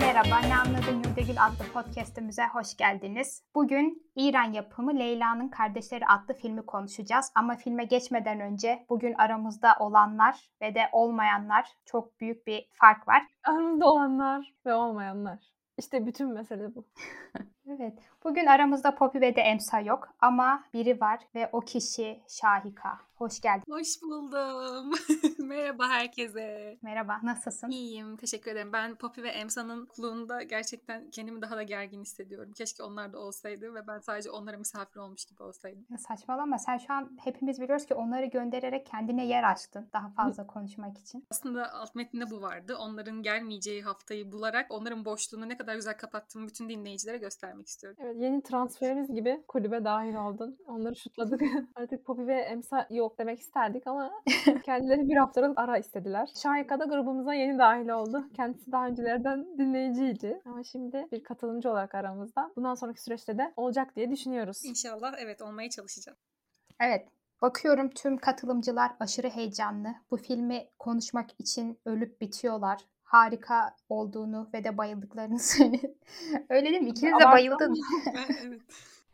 merhaba. Ne Anladın Yurdagül adlı podcastimize hoş geldiniz. Bugün İran yapımı Leyla'nın Kardeşleri adlı filmi konuşacağız. Ama filme geçmeden önce bugün aramızda olanlar ve de olmayanlar çok büyük bir fark var. Aramızda olanlar ve olmayanlar. İşte bütün mesele bu. evet. Bugün aramızda Poppy ve de Emsa yok ama biri var ve o kişi Şahika. Hoş geldin. Hoş buldum. Merhaba herkese. Merhaba, nasılsın? İyiyim, teşekkür ederim. Ben Poppy ve Emsa'nın kulluğunda gerçekten kendimi daha da gergin hissediyorum. Keşke onlar da olsaydı ve ben sadece onlara misafir olmuş gibi olsaydım. Ya saçmalama, sen şu an hepimiz biliyoruz ki onları göndererek kendine yer açtın daha fazla konuşmak için. Aslında alt metninde bu vardı. Onların gelmeyeceği haftayı bularak onların boşluğunu ne kadar güzel kapattığımı bütün dinleyicilere göstermek istiyorum. Evet, yeni transferimiz gibi kulübe dahil oldun. Onları şutladık. Artık Poppy ve Emsa yok yok demek isterdik ama kendileri bir haftalık ara istediler. Şahika da grubumuza yeni dahil oldu. Kendisi daha öncelerden dinleyiciydi. Ama şimdi bir katılımcı olarak aramızda. Bundan sonraki süreçte de olacak diye düşünüyoruz. İnşallah evet olmaya çalışacağız. Evet. Bakıyorum tüm katılımcılar aşırı heyecanlı. Bu filmi konuşmak için ölüp bitiyorlar harika olduğunu ve de bayıldıklarını söyledi. Öyle değil mi? İkiniz de bayıldın. evet.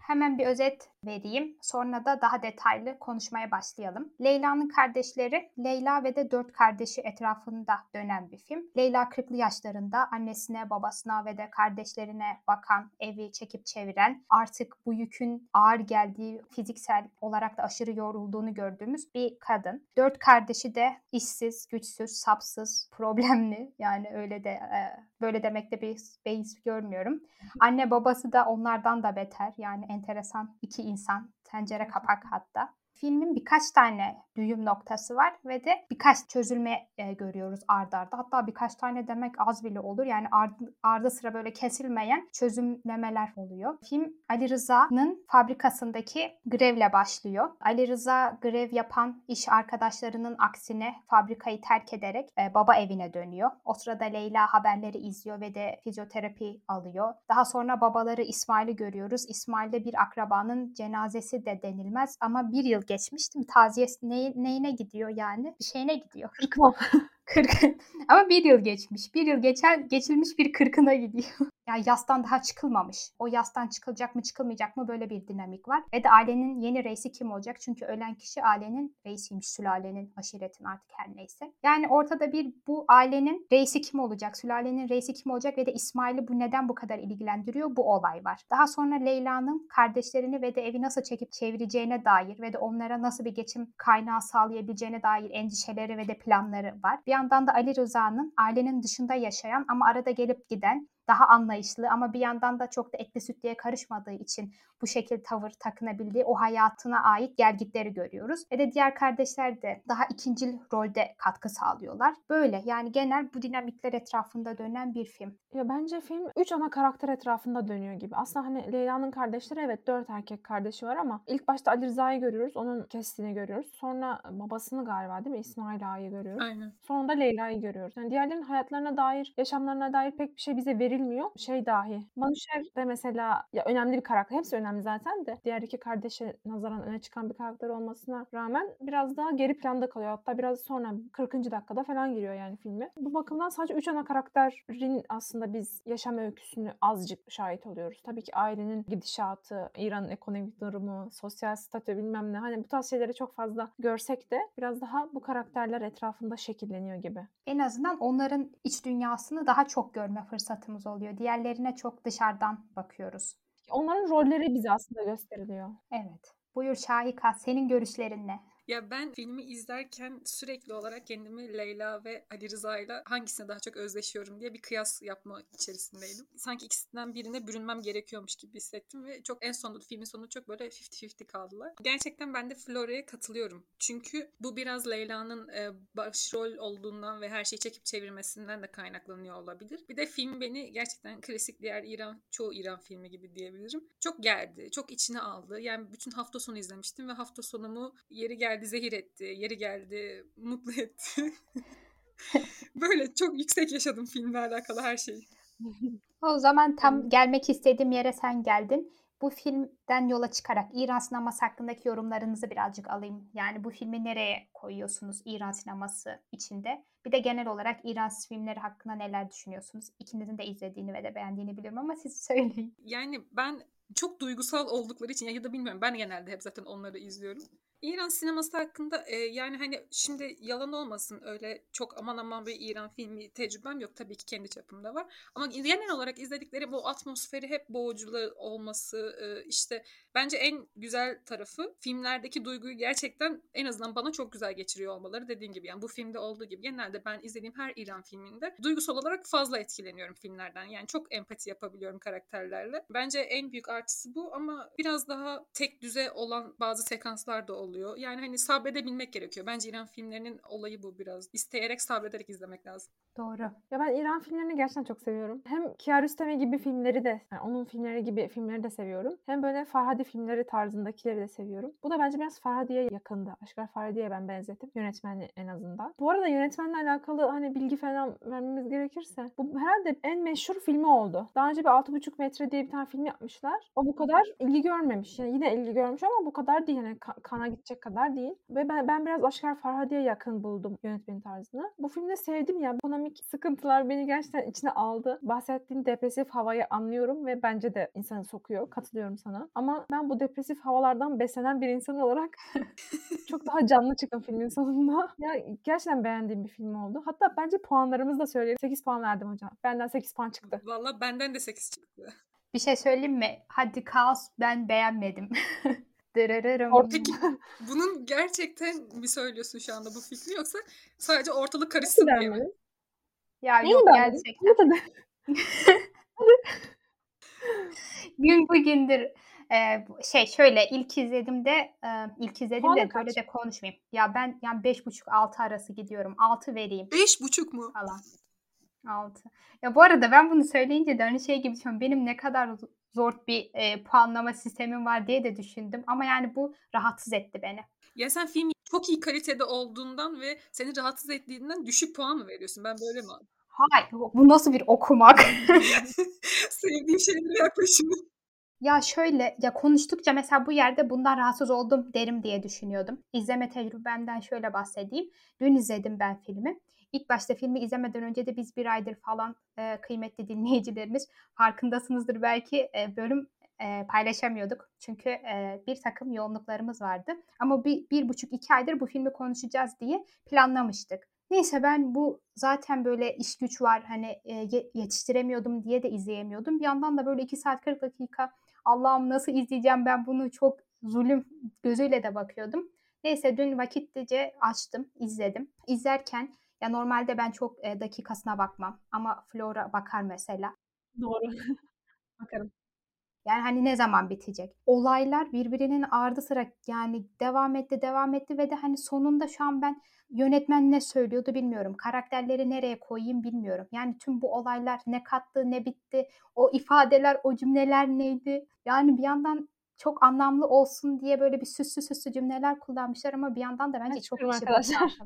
Hemen bir özet vereyim. Sonra da daha detaylı konuşmaya başlayalım. Leyla'nın kardeşleri Leyla ve de dört kardeşi etrafında dönen bir film. Leyla 40'lı yaşlarında annesine, babasına ve de kardeşlerine bakan, evi çekip çeviren, artık bu yükün ağır geldiği, fiziksel olarak da aşırı yorulduğunu gördüğümüz bir kadın. Dört kardeşi de işsiz, güçsüz, sapsız, problemli. Yani öyle de e, böyle demekte bir beis görmüyorum. Anne babası da onlardan da beter. Yani enteresan iki insan. Tencere kapak hatta. Filmin birkaç tane düğüm noktası var ve de birkaç çözülme e, görüyoruz ardarda. Arda. Hatta birkaç tane demek az bile olur. Yani ardı, ardı sıra böyle kesilmeyen çözümlemeler oluyor. Film Ali Rıza'nın fabrikasındaki grevle başlıyor. Ali Rıza grev yapan iş arkadaşlarının aksine fabrikayı terk ederek e, baba evine dönüyor. O sırada Leyla haberleri izliyor ve de fizyoterapi alıyor. Daha sonra babaları İsmail'i görüyoruz. İsmail'de bir akrabanın cenazesi de denilmez ama bir yıl geçmiştim. Taziyesi ne, neyine gidiyor yani? Bir şeyine gidiyor. Kırkma. Kırk. Ama bir yıl geçmiş. Bir yıl geçer, geçilmiş bir kırkına gidiyor. yani yastan daha çıkılmamış. O yastan çıkılacak mı çıkılmayacak mı böyle bir dinamik var. Ve de ailenin yeni reisi kim olacak? Çünkü ölen kişi ailenin reisiymiş. Sülalenin, aşiretin artık her neyse. Yani ortada bir bu ailenin reisi kim olacak? Sülalenin reisi kim olacak? Ve de İsmail'i bu neden bu kadar ilgilendiriyor? Bu olay var. Daha sonra Leyla'nın kardeşlerini ve de evi nasıl çekip çevireceğine dair ve de onlara nasıl bir geçim kaynağı sağlayabileceğine dair endişeleri ve de planları var. Bir yandan da Ali Rıza'nın ailenin dışında yaşayan ama arada gelip giden daha anlayışlı ama bir yandan da çok da etli sütlüye karışmadığı için bu şekilde tavır takınabildiği o hayatına ait gelgitleri görüyoruz. Ve de diğer kardeşler de daha ikincil rolde katkı sağlıyorlar. Böyle yani genel bu dinamikler etrafında dönen bir film. Ya bence film üç ana karakter etrafında dönüyor gibi. Aslında hani Leyla'nın kardeşleri evet dört erkek kardeşi var ama ilk başta Ali Rıza'yı görüyoruz. Onun kestiğini görüyoruz. Sonra babasını galiba değil mi? İsmail Ağa'yı görüyoruz. Aynen. Sonra da Leyla'yı görüyoruz. Yani diğerlerinin hayatlarına dair, yaşamlarına dair pek bir şey bize verilmiyor. Şey dahi. Manuşer de mesela ya önemli bir karakter. Hepsi önemli zaten de. Diğer iki kardeşe nazaran öne çıkan bir karakter olmasına rağmen biraz daha geri planda kalıyor. Hatta biraz sonra 40. dakikada falan giriyor yani filmi. Bu bakımdan sadece üç ana karakterin aslında biz yaşam öyküsünü azıcık şahit oluyoruz. Tabii ki ailenin gidişatı, İran'ın ekonomik durumu, sosyal statü bilmem ne. Hani bu tarz şeyleri çok fazla görsek de biraz daha bu karakterler etrafında şekilleniyor gibi. En azından onların iç dünyasını daha çok görme fırsatımız oluyor. Diğerlerine çok dışarıdan bakıyoruz. Onların rolleri bize aslında gösteriliyor. Evet. Buyur Şahika, senin görüşlerin ne? Ya ben filmi izlerken sürekli olarak kendimi Leyla ve Ali Rıza ile hangisine daha çok özleşiyorum diye bir kıyas yapma içerisindeydim. Sanki ikisinden birine bürünmem gerekiyormuş gibi hissettim ve çok en sonunda filmin sonunda çok böyle 50-50 kaldılar. Gerçekten ben de Flore'ye katılıyorum. Çünkü bu biraz Leyla'nın e, başrol olduğundan ve her şeyi çekip çevirmesinden de kaynaklanıyor olabilir. Bir de film beni gerçekten klasik diğer İran, çoğu İran filmi gibi diyebilirim. Çok gerdi, çok içine aldı. Yani bütün hafta sonu izlemiştim ve hafta sonumu yeri geldi geldi zehir etti, yeri geldi mutlu etti. Böyle çok yüksek yaşadım filmle alakalı her şeyi. O zaman tam gelmek istediğim yere sen geldin. bu filmden yola çıkarak İran sineması hakkındaki yorumlarınızı birazcık alayım. Yani bu filmi nereye koyuyorsunuz İran sineması içinde? Bir de genel olarak İran filmleri hakkında neler düşünüyorsunuz? İkinizin de izlediğini ve de beğendiğini biliyorum ama siz söyleyin. Yani ben çok duygusal oldukları için ya da bilmiyorum ben genelde hep zaten onları izliyorum. İran sineması hakkında e, yani hani şimdi yalan olmasın öyle çok aman aman bir İran filmi tecrübem yok tabii ki kendi çapımda var. Ama genel olarak izledikleri bu atmosferi hep boğuculu olması e, işte bence en güzel tarafı filmlerdeki duyguyu gerçekten en azından bana çok güzel geçiriyor olmaları dediğim gibi yani bu filmde olduğu gibi genelde ben izlediğim her İran filminde duygusal olarak fazla etkileniyorum filmlerden. Yani çok empati yapabiliyorum karakterlerle. Bence en büyük artısı bu ama biraz daha tek düze olan bazı sekanslar da oluyor oluyor. Yani hani sabredebilmek gerekiyor. Bence İran filmlerinin olayı bu biraz. İsteyerek sabrederek izlemek lazım. Doğru. Ya ben İran filmlerini gerçekten çok seviyorum. Hem Kiarostami gibi filmleri de, yani onun filmleri gibi filmleri de seviyorum. Hem böyle Farhadi filmleri tarzındakileri de seviyorum. Bu da bence biraz Farhadi'ye yakındı. Aşkar Farhadi'ye ben benzettim. Yönetmeni en azından. Bu arada yönetmenle alakalı hani bilgi falan vermemiz gerekirse. Bu herhalde en meşhur filmi oldu. Daha önce bir 6,5 metre diye bir tane film yapmışlar. O bu kadar ilgi görmemiş. Yani yine ilgi görmüş ama bu kadar değil. Yani kana gidecek kadar değil. Ve ben, ben biraz Aşkar Farhadi'ye yakın buldum yönetmenin tarzını. Bu filmde sevdim ya. Ekonomik sıkıntılar beni gerçekten içine aldı. Bahsettiğin depresif havayı anlıyorum ve bence de insanı sokuyor. Katılıyorum sana. Ama ben bu depresif havalardan beslenen bir insan olarak çok daha canlı çıktım filmin sonunda. Ya gerçekten beğendiğim bir film oldu. Hatta bence puanlarımızı da söyleyeyim. 8 puan verdim hocam. Benden 8 puan çıktı. Valla benden de 8 çıktı. Bir şey söyleyeyim mi? Hadi kaos ben beğenmedim. Dırırırım. Peki bunun gerçekten mi söylüyorsun şu anda bu fikri yoksa sadece ortalık karışsın diye mi? Ya Neyi yok gerçekten. Hadi. Gün bugündür e, şey şöyle ilk izlediğimde e, ilk izlediğimde Puanı böyle kaç? de konuşmayayım. Ya ben yani beş buçuk altı arası gidiyorum. Altı vereyim Beş buçuk mu? falan. Altı. Ya bu arada ben bunu söyleyince de hani şey gibi düşünüyorum. Benim ne kadar zor bir e, puanlama sistemim var diye de düşündüm. Ama yani bu rahatsız etti beni. Ya sen film çok iyi kalitede olduğundan ve seni rahatsız ettiğinden düşük puan mı veriyorsun? Ben böyle mi? Hayır bu nasıl bir okumak? Sevdiğim şeylere yaklaşımı. Ya şöyle ya konuştukça mesela bu yerde bundan rahatsız oldum derim diye düşünüyordum. İzleme tecrübemden şöyle bahsedeyim. Dün izledim ben filmi. İlk başta filmi izlemeden önce de biz bir aydır falan e, kıymetli dinleyicilerimiz farkındasınızdır belki e, bölüm e, paylaşamıyorduk. Çünkü e, bir takım yoğunluklarımız vardı. Ama bir, bir buçuk iki aydır bu filmi konuşacağız diye planlamıştık. Neyse ben bu zaten böyle iş güç var hani e, ye- yetiştiremiyordum diye de izleyemiyordum. Bir yandan da böyle 2 saat 40 dakika Allah'ım nasıl izleyeceğim ben bunu çok zulüm gözüyle de bakıyordum. Neyse dün vakitlice açtım, izledim. İzlerken ya normalde ben çok e, dakikasına bakmam ama Flora bakar mesela. Doğru. Bakarım. Yani hani ne zaman bitecek? Olaylar birbirinin ardı sıra yani devam etti devam etti ve de hani sonunda şu an ben yönetmen ne söylüyordu bilmiyorum. Karakterleri nereye koyayım bilmiyorum. Yani tüm bu olaylar ne kattı ne bitti. O ifadeler o cümleler neydi? Yani bir yandan çok anlamlı olsun diye böyle bir süslü süslü cümleler kullanmışlar ama bir yandan da bence Ben çok kişi arkadaşlar.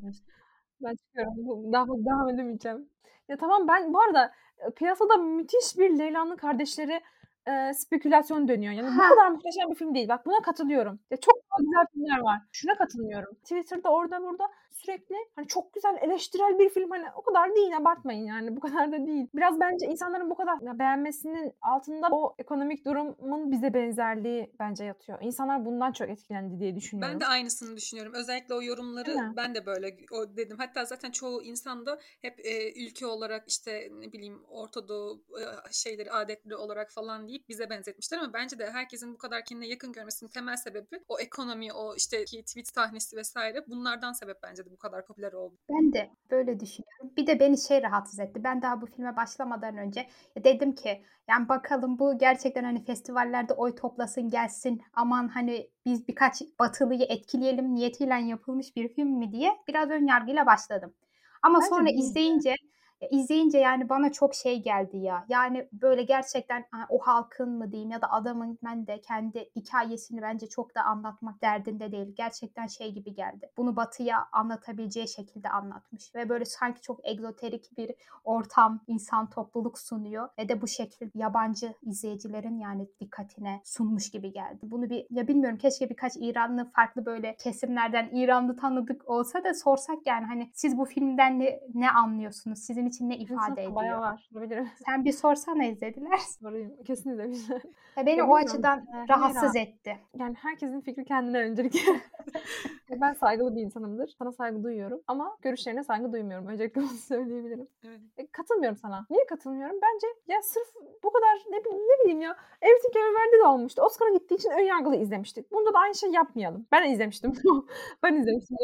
Ben çıkıyorum. Bu- Daha devam edemeyeceğim. Ya tamam ben bu arada piyasada müthiş bir Leyla'nın kardeşleri e, spekülasyon dönüyor. Yani bu Ha. kadar muhteşem bir film değil. Bak buna katılıyorum. Ya çok güzel filmler var. Şuna katılmıyorum. Twitter'da orada burada sürekli hani çok güzel eleştirel bir film hani o kadar değil abartmayın yani bu kadar da değil. Biraz bence insanların bu kadar beğenmesinin altında o ekonomik durumun bize benzerliği bence yatıyor. İnsanlar bundan çok etkilendi diye düşünüyorum. Ben de aynısını düşünüyorum. Özellikle o yorumları ben de böyle o dedim. Hatta zaten çoğu insan da hep e, ülke olarak işte ne bileyim Orta Doğu e, şeyleri adetleri olarak falan deyip bize benzetmişler ama bence de herkesin bu kadar kendine yakın görmesinin temel sebebi o ekonomi, o işte ki tweet sahnesi vesaire bunlardan sebep bence de bu kadar popüler oldu. Ben de böyle düşünüyorum. Bir de beni şey rahatsız etti. Ben daha bu filme başlamadan önce dedim ki yani bakalım bu gerçekten hani festivallerde oy toplasın gelsin. Aman hani biz birkaç batılıyı etkileyelim niyetiyle yapılmış bir film mi diye biraz ön yargıyla başladım. Ama Bence sonra değil de. İzleyince yani bana çok şey geldi ya. Yani böyle gerçekten o halkın mı diyeyim ya da adamın ben de kendi hikayesini bence çok da anlatmak derdinde değil. Gerçekten şey gibi geldi. Bunu batıya anlatabileceği şekilde anlatmış ve böyle sanki çok egzoterik bir ortam, insan topluluk sunuyor ve de bu şekilde yabancı izleyicilerin yani dikkatine sunmuş gibi geldi. Bunu bir ya bilmiyorum keşke birkaç İranlı farklı böyle kesimlerden İranlı tanıdık olsa da sorsak yani hani siz bu filmden ne, ne anlıyorsunuz? Sizin için ne ifade ediyor? Bayağı var. Bilirim. Sen bir sorsana izlediler. Sorayım. Kesin izlemişler. Beni ya o açıdan e, rahatsız etti. Yani herkesin fikri kendine öncelik. ben saygılı bir insanımdır. Sana saygı duyuyorum ama görüşlerine saygı duymuyorum. Öncelikle bunu söyleyebilirim. Evet. E, katılmıyorum sana. Niye katılmıyorum? Bence ya sırf bu kadar ne, ne bileyim ya Everything Everywhere'de de olmuştu. Oscar'a gittiği için ön yargılı izlemiştik. Bunda da aynı şey yapmayalım. Ben izlemiştim. ben izlemiştim.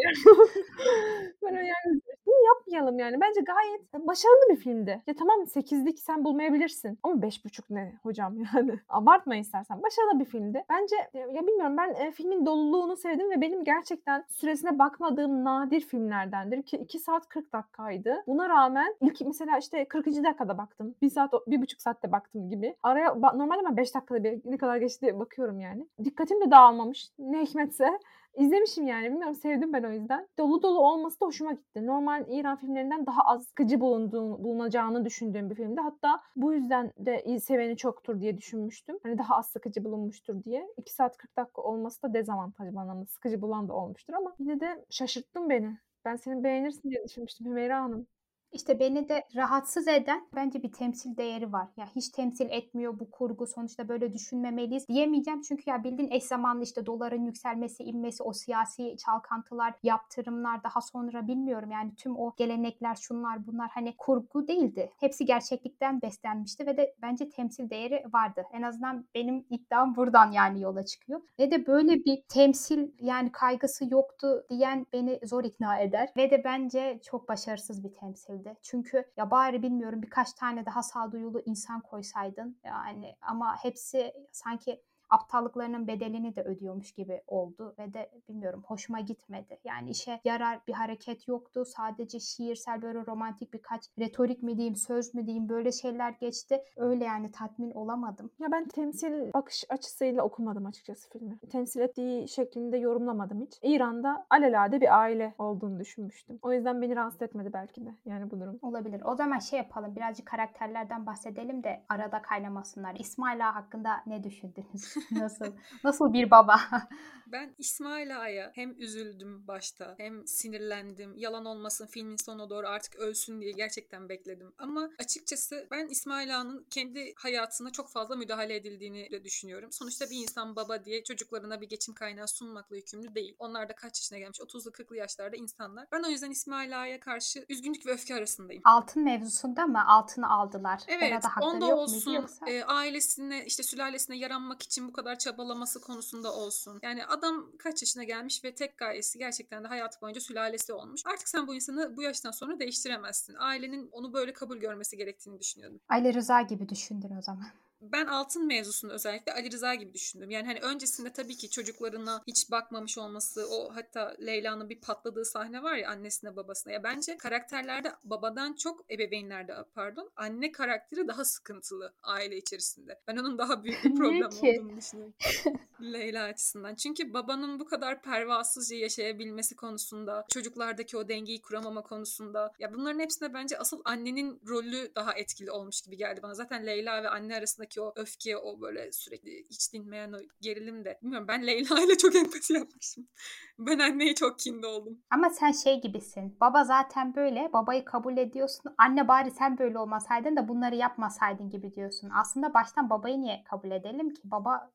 ben ön yargılı bunu yapmayalım yani. Bence gayet başarılı bir filmdi. Ya tamam 8'lik sen bulmayabilirsin ama 5.5 ne hocam yani. Abartma istersen. Başarılı bir filmdi. Bence ya bilmiyorum ben e, filmin doluluğunu sevdim ve benim gerçekten süresine bakmadığım nadir filmlerdendir ki 2 saat 40 dakikaydı. Buna rağmen ilk mesela işte 40. dakikada baktım. 1 saat, 1,5 saatte baktım gibi. Araya normalde ben 5 dakikada bir ne kadar geçti diye bakıyorum yani. Dikkatim de dağılmamış. Ne hikmetse. İzlemişim yani bilmiyorum sevdim ben o yüzden. Dolu dolu olması da hoşuma gitti. Normal İran filmlerinden daha az sıkıcı bulunduğunu, bulunacağını düşündüğüm bir filmdi. Hatta bu yüzden de seveni çoktur diye düşünmüştüm. Hani daha az sıkıcı bulunmuştur diye. 2 saat 40 dakika olması da dezavantaj bana. Sıkıcı bulan da olmuştur ama yine de şaşırttın beni. Ben seni beğenirsin diye düşünmüştüm Hümeyra Hanım. İşte beni de rahatsız eden bence bir temsil değeri var. Ya hiç temsil etmiyor bu kurgu sonuçta böyle düşünmemeliyiz diyemeyeceğim. Çünkü ya bildiğin eş zamanlı işte doların yükselmesi, inmesi, o siyasi çalkantılar, yaptırımlar daha sonra bilmiyorum yani tüm o gelenekler şunlar bunlar hani kurgu değildi. Hepsi gerçeklikten beslenmişti ve de bence temsil değeri vardı. En azından benim iddiam buradan yani yola çıkıyor. Ve de böyle bir temsil yani kaygısı yoktu diyen beni zor ikna eder. Ve de bence çok başarısız bir temsil şekilde. Çünkü ya bari bilmiyorum birkaç tane daha sağduyulu insan koysaydın yani ama hepsi sanki aptallıklarının bedelini de ödüyormuş gibi oldu ve de bilmiyorum hoşuma gitmedi. Yani işe yarar bir hareket yoktu. Sadece şiirsel böyle romantik birkaç retorik mi diyeyim, söz mü diyeyim böyle şeyler geçti. Öyle yani tatmin olamadım. Ya ben temsil bakış açısıyla okumadım açıkçası filmi. Temsil ettiği şeklinde yorumlamadım hiç. İran'da alelade bir aile olduğunu düşünmüştüm. O yüzden beni rahatsız etmedi belki de yani bu durum. Olabilir. O zaman şey yapalım birazcık karakterlerden bahsedelim de arada kaynamasınlar. İsmail Ağa hakkında ne düşündünüz? Nasıl nasıl bir baba? ben İsmail Ağa'ya hem üzüldüm başta hem sinirlendim. Yalan olmasın filmin sonuna doğru artık ölsün diye gerçekten bekledim. Ama açıkçası ben İsmail Ağa'nın kendi hayatına çok fazla müdahale edildiğini de düşünüyorum. Sonuçta bir insan baba diye çocuklarına bir geçim kaynağı sunmakla yükümlü değil. Onlar da kaç yaşına gelmiş? 30'lu 40'lı yaşlarda insanlar. Ben o yüzden İsmail Ağa'ya karşı üzgünlük ve öfke arasındayım. Altın mevzusunda mı? Altını aldılar. Evet. Orada onda olsun. Yoksa... E, ailesine işte sülalesine yaranmak için bu kadar çabalaması konusunda olsun. Yani adam kaç yaşına gelmiş ve tek gayesi gerçekten de hayat boyunca sülalesi olmuş. Artık sen bu insanı bu yaştan sonra değiştiremezsin. Ailenin onu böyle kabul görmesi gerektiğini düşünüyordum. Aile Rıza gibi düşündün o zaman ben altın mevzusunu özellikle Ali Rıza gibi düşündüm. Yani hani öncesinde tabii ki çocuklarına hiç bakmamış olması, o hatta Leyla'nın bir patladığı sahne var ya annesine babasına. Ya bence karakterlerde babadan çok ebeveynlerde pardon anne karakteri daha sıkıntılı aile içerisinde. Ben onun daha büyük bir problem olduğunu düşünüyorum. Leyla açısından. Çünkü babanın bu kadar pervasızca yaşayabilmesi konusunda, çocuklardaki o dengeyi kuramama konusunda ya bunların hepsinde bence asıl annenin rolü daha etkili olmuş gibi geldi bana. Zaten Leyla ve anne arasındaki arasındaki o öfke, o böyle sürekli hiç dinmeyen o gerilim de. Bilmiyorum ben Leyla ile çok empati yapmışım. Ben anneye çok kinde oldum. Ama sen şey gibisin. Baba zaten böyle. Babayı kabul ediyorsun. Anne bari sen böyle olmasaydın da bunları yapmasaydın gibi diyorsun. Aslında baştan babayı niye kabul edelim ki? Baba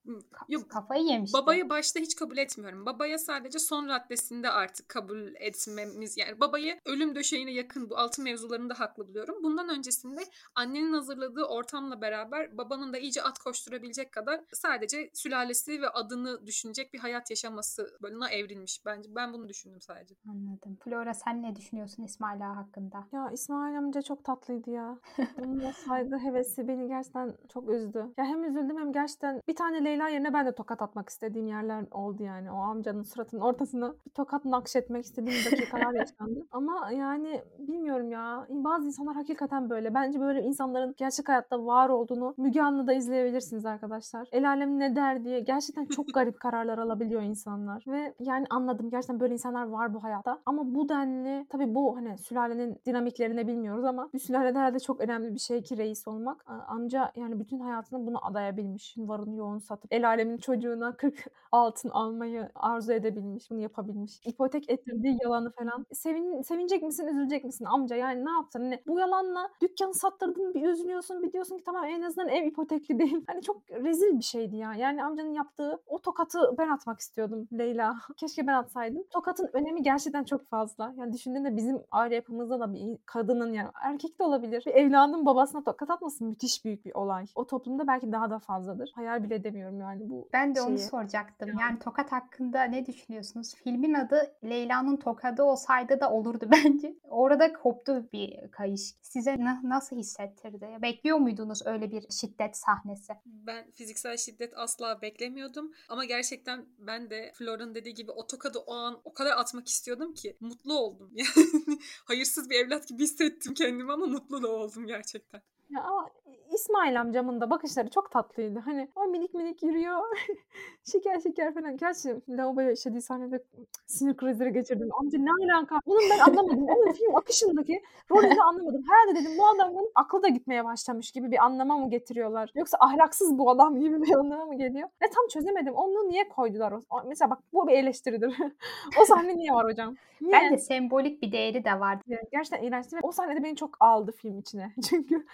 Yok, kafayı yemiş. Babayı başta hiç kabul etmiyorum. Babaya sadece son raddesinde artık kabul etmemiz yani babayı ölüm döşeğine yakın bu altı mevzularında haklı buluyorum. Bundan öncesinde annenin hazırladığı ortamla beraber babanın Flo'nun da iyice at koşturabilecek kadar sadece sülalesi ve adını düşünecek bir hayat yaşaması bölümüne evrilmiş. Bence ben bunu düşündüm sadece. Anladım. Flora sen ne düşünüyorsun İsmail Ağa hakkında? Ya İsmail amca çok tatlıydı ya. Onun o saygı hevesi beni gerçekten çok üzdü. Ya hem üzüldüm hem gerçekten bir tane Leyla yerine ben de tokat atmak istediğim yerler oldu yani. O amcanın suratının ortasına bir tokat nakşetmek istediğim dakikalar yaşandı. Ama yani bilmiyorum ya. Bazı insanlar hakikaten böyle. Bence böyle insanların gerçek hayatta var olduğunu Müge Anlı'da izleyebilirsiniz arkadaşlar. El alem ne der diye gerçekten çok garip kararlar alabiliyor insanlar. Ve yani anladım gerçekten böyle insanlar var bu hayatta. Ama bu denli tabii bu hani sülalenin dinamiklerini bilmiyoruz ama bir sülalede herhalde çok önemli bir şey ki reis olmak. Amca yani bütün hayatını bunu adayabilmiş. Varını yoğunu satıp el alemin çocuğuna 40 altın almayı arzu edebilmiş. Bunu yapabilmiş. İpotek ettirdiği yalanı falan. Sevin, sevinecek misin üzülecek misin amca? Yani ne yaptın? Hani bu yalanla dükkanı sattırdın bir üzülüyorsun bir diyorsun ki tamam en azından ev ipotekli değil. Hani çok rezil bir şeydi ya. Yani amcanın yaptığı o tokatı ben atmak istiyordum Leyla. Keşke ben atsaydım. Tokatın önemi gerçekten çok fazla. Yani düşündüğünde bizim aile yapımızda da bir kadının yani erkek de olabilir. Bir evladın babasına tokat atması müthiş büyük bir olay. O toplumda belki daha da fazladır. Hayal bile edemiyorum yani bu Ben de onu şeyi. soracaktım. Ya. Yani tokat hakkında ne düşünüyorsunuz? Filmin adı Leyla'nın tokadı olsaydı da olurdu bence. Orada koptu bir kayış. Size na- nasıl hissettirdi? Bekliyor muydunuz öyle bir şiddet sahnesi? Ben fiziksel şiddet asla beklemiyordum. Ama gerçekten ben de Flor'un dediği gibi o tokadı o an o kadar atmak istiyordum ki mutlu oldum. Yani hayırsız bir evlat gibi hissettim kendimi ama mutlu da oldum gerçekten. Ya ama İsmail amcamın da bakışları çok tatlıydı. Hani o minik minik yürüyor. şeker şeker falan. Gerçi lavaboya işlediği sahnede sinir krizleri geçirdim. Amca ne alaka? Bunu ben anlamadım. Onun film akışındaki rolünü anlamadım. Herhalde dedim bu adamın aklı da gitmeye başlamış gibi bir anlama mı getiriyorlar? Yoksa ahlaksız bu adam gibi bir anlama mı geliyor? Ve tam çözemedim. Onu niye koydular? Mesela bak bu bir eleştiridir. o sahne niye var hocam? Niye? Bence sembolik bir değeri de vardı. Yani gerçekten iğrençti ve o sahnede beni çok aldı film içine. Çünkü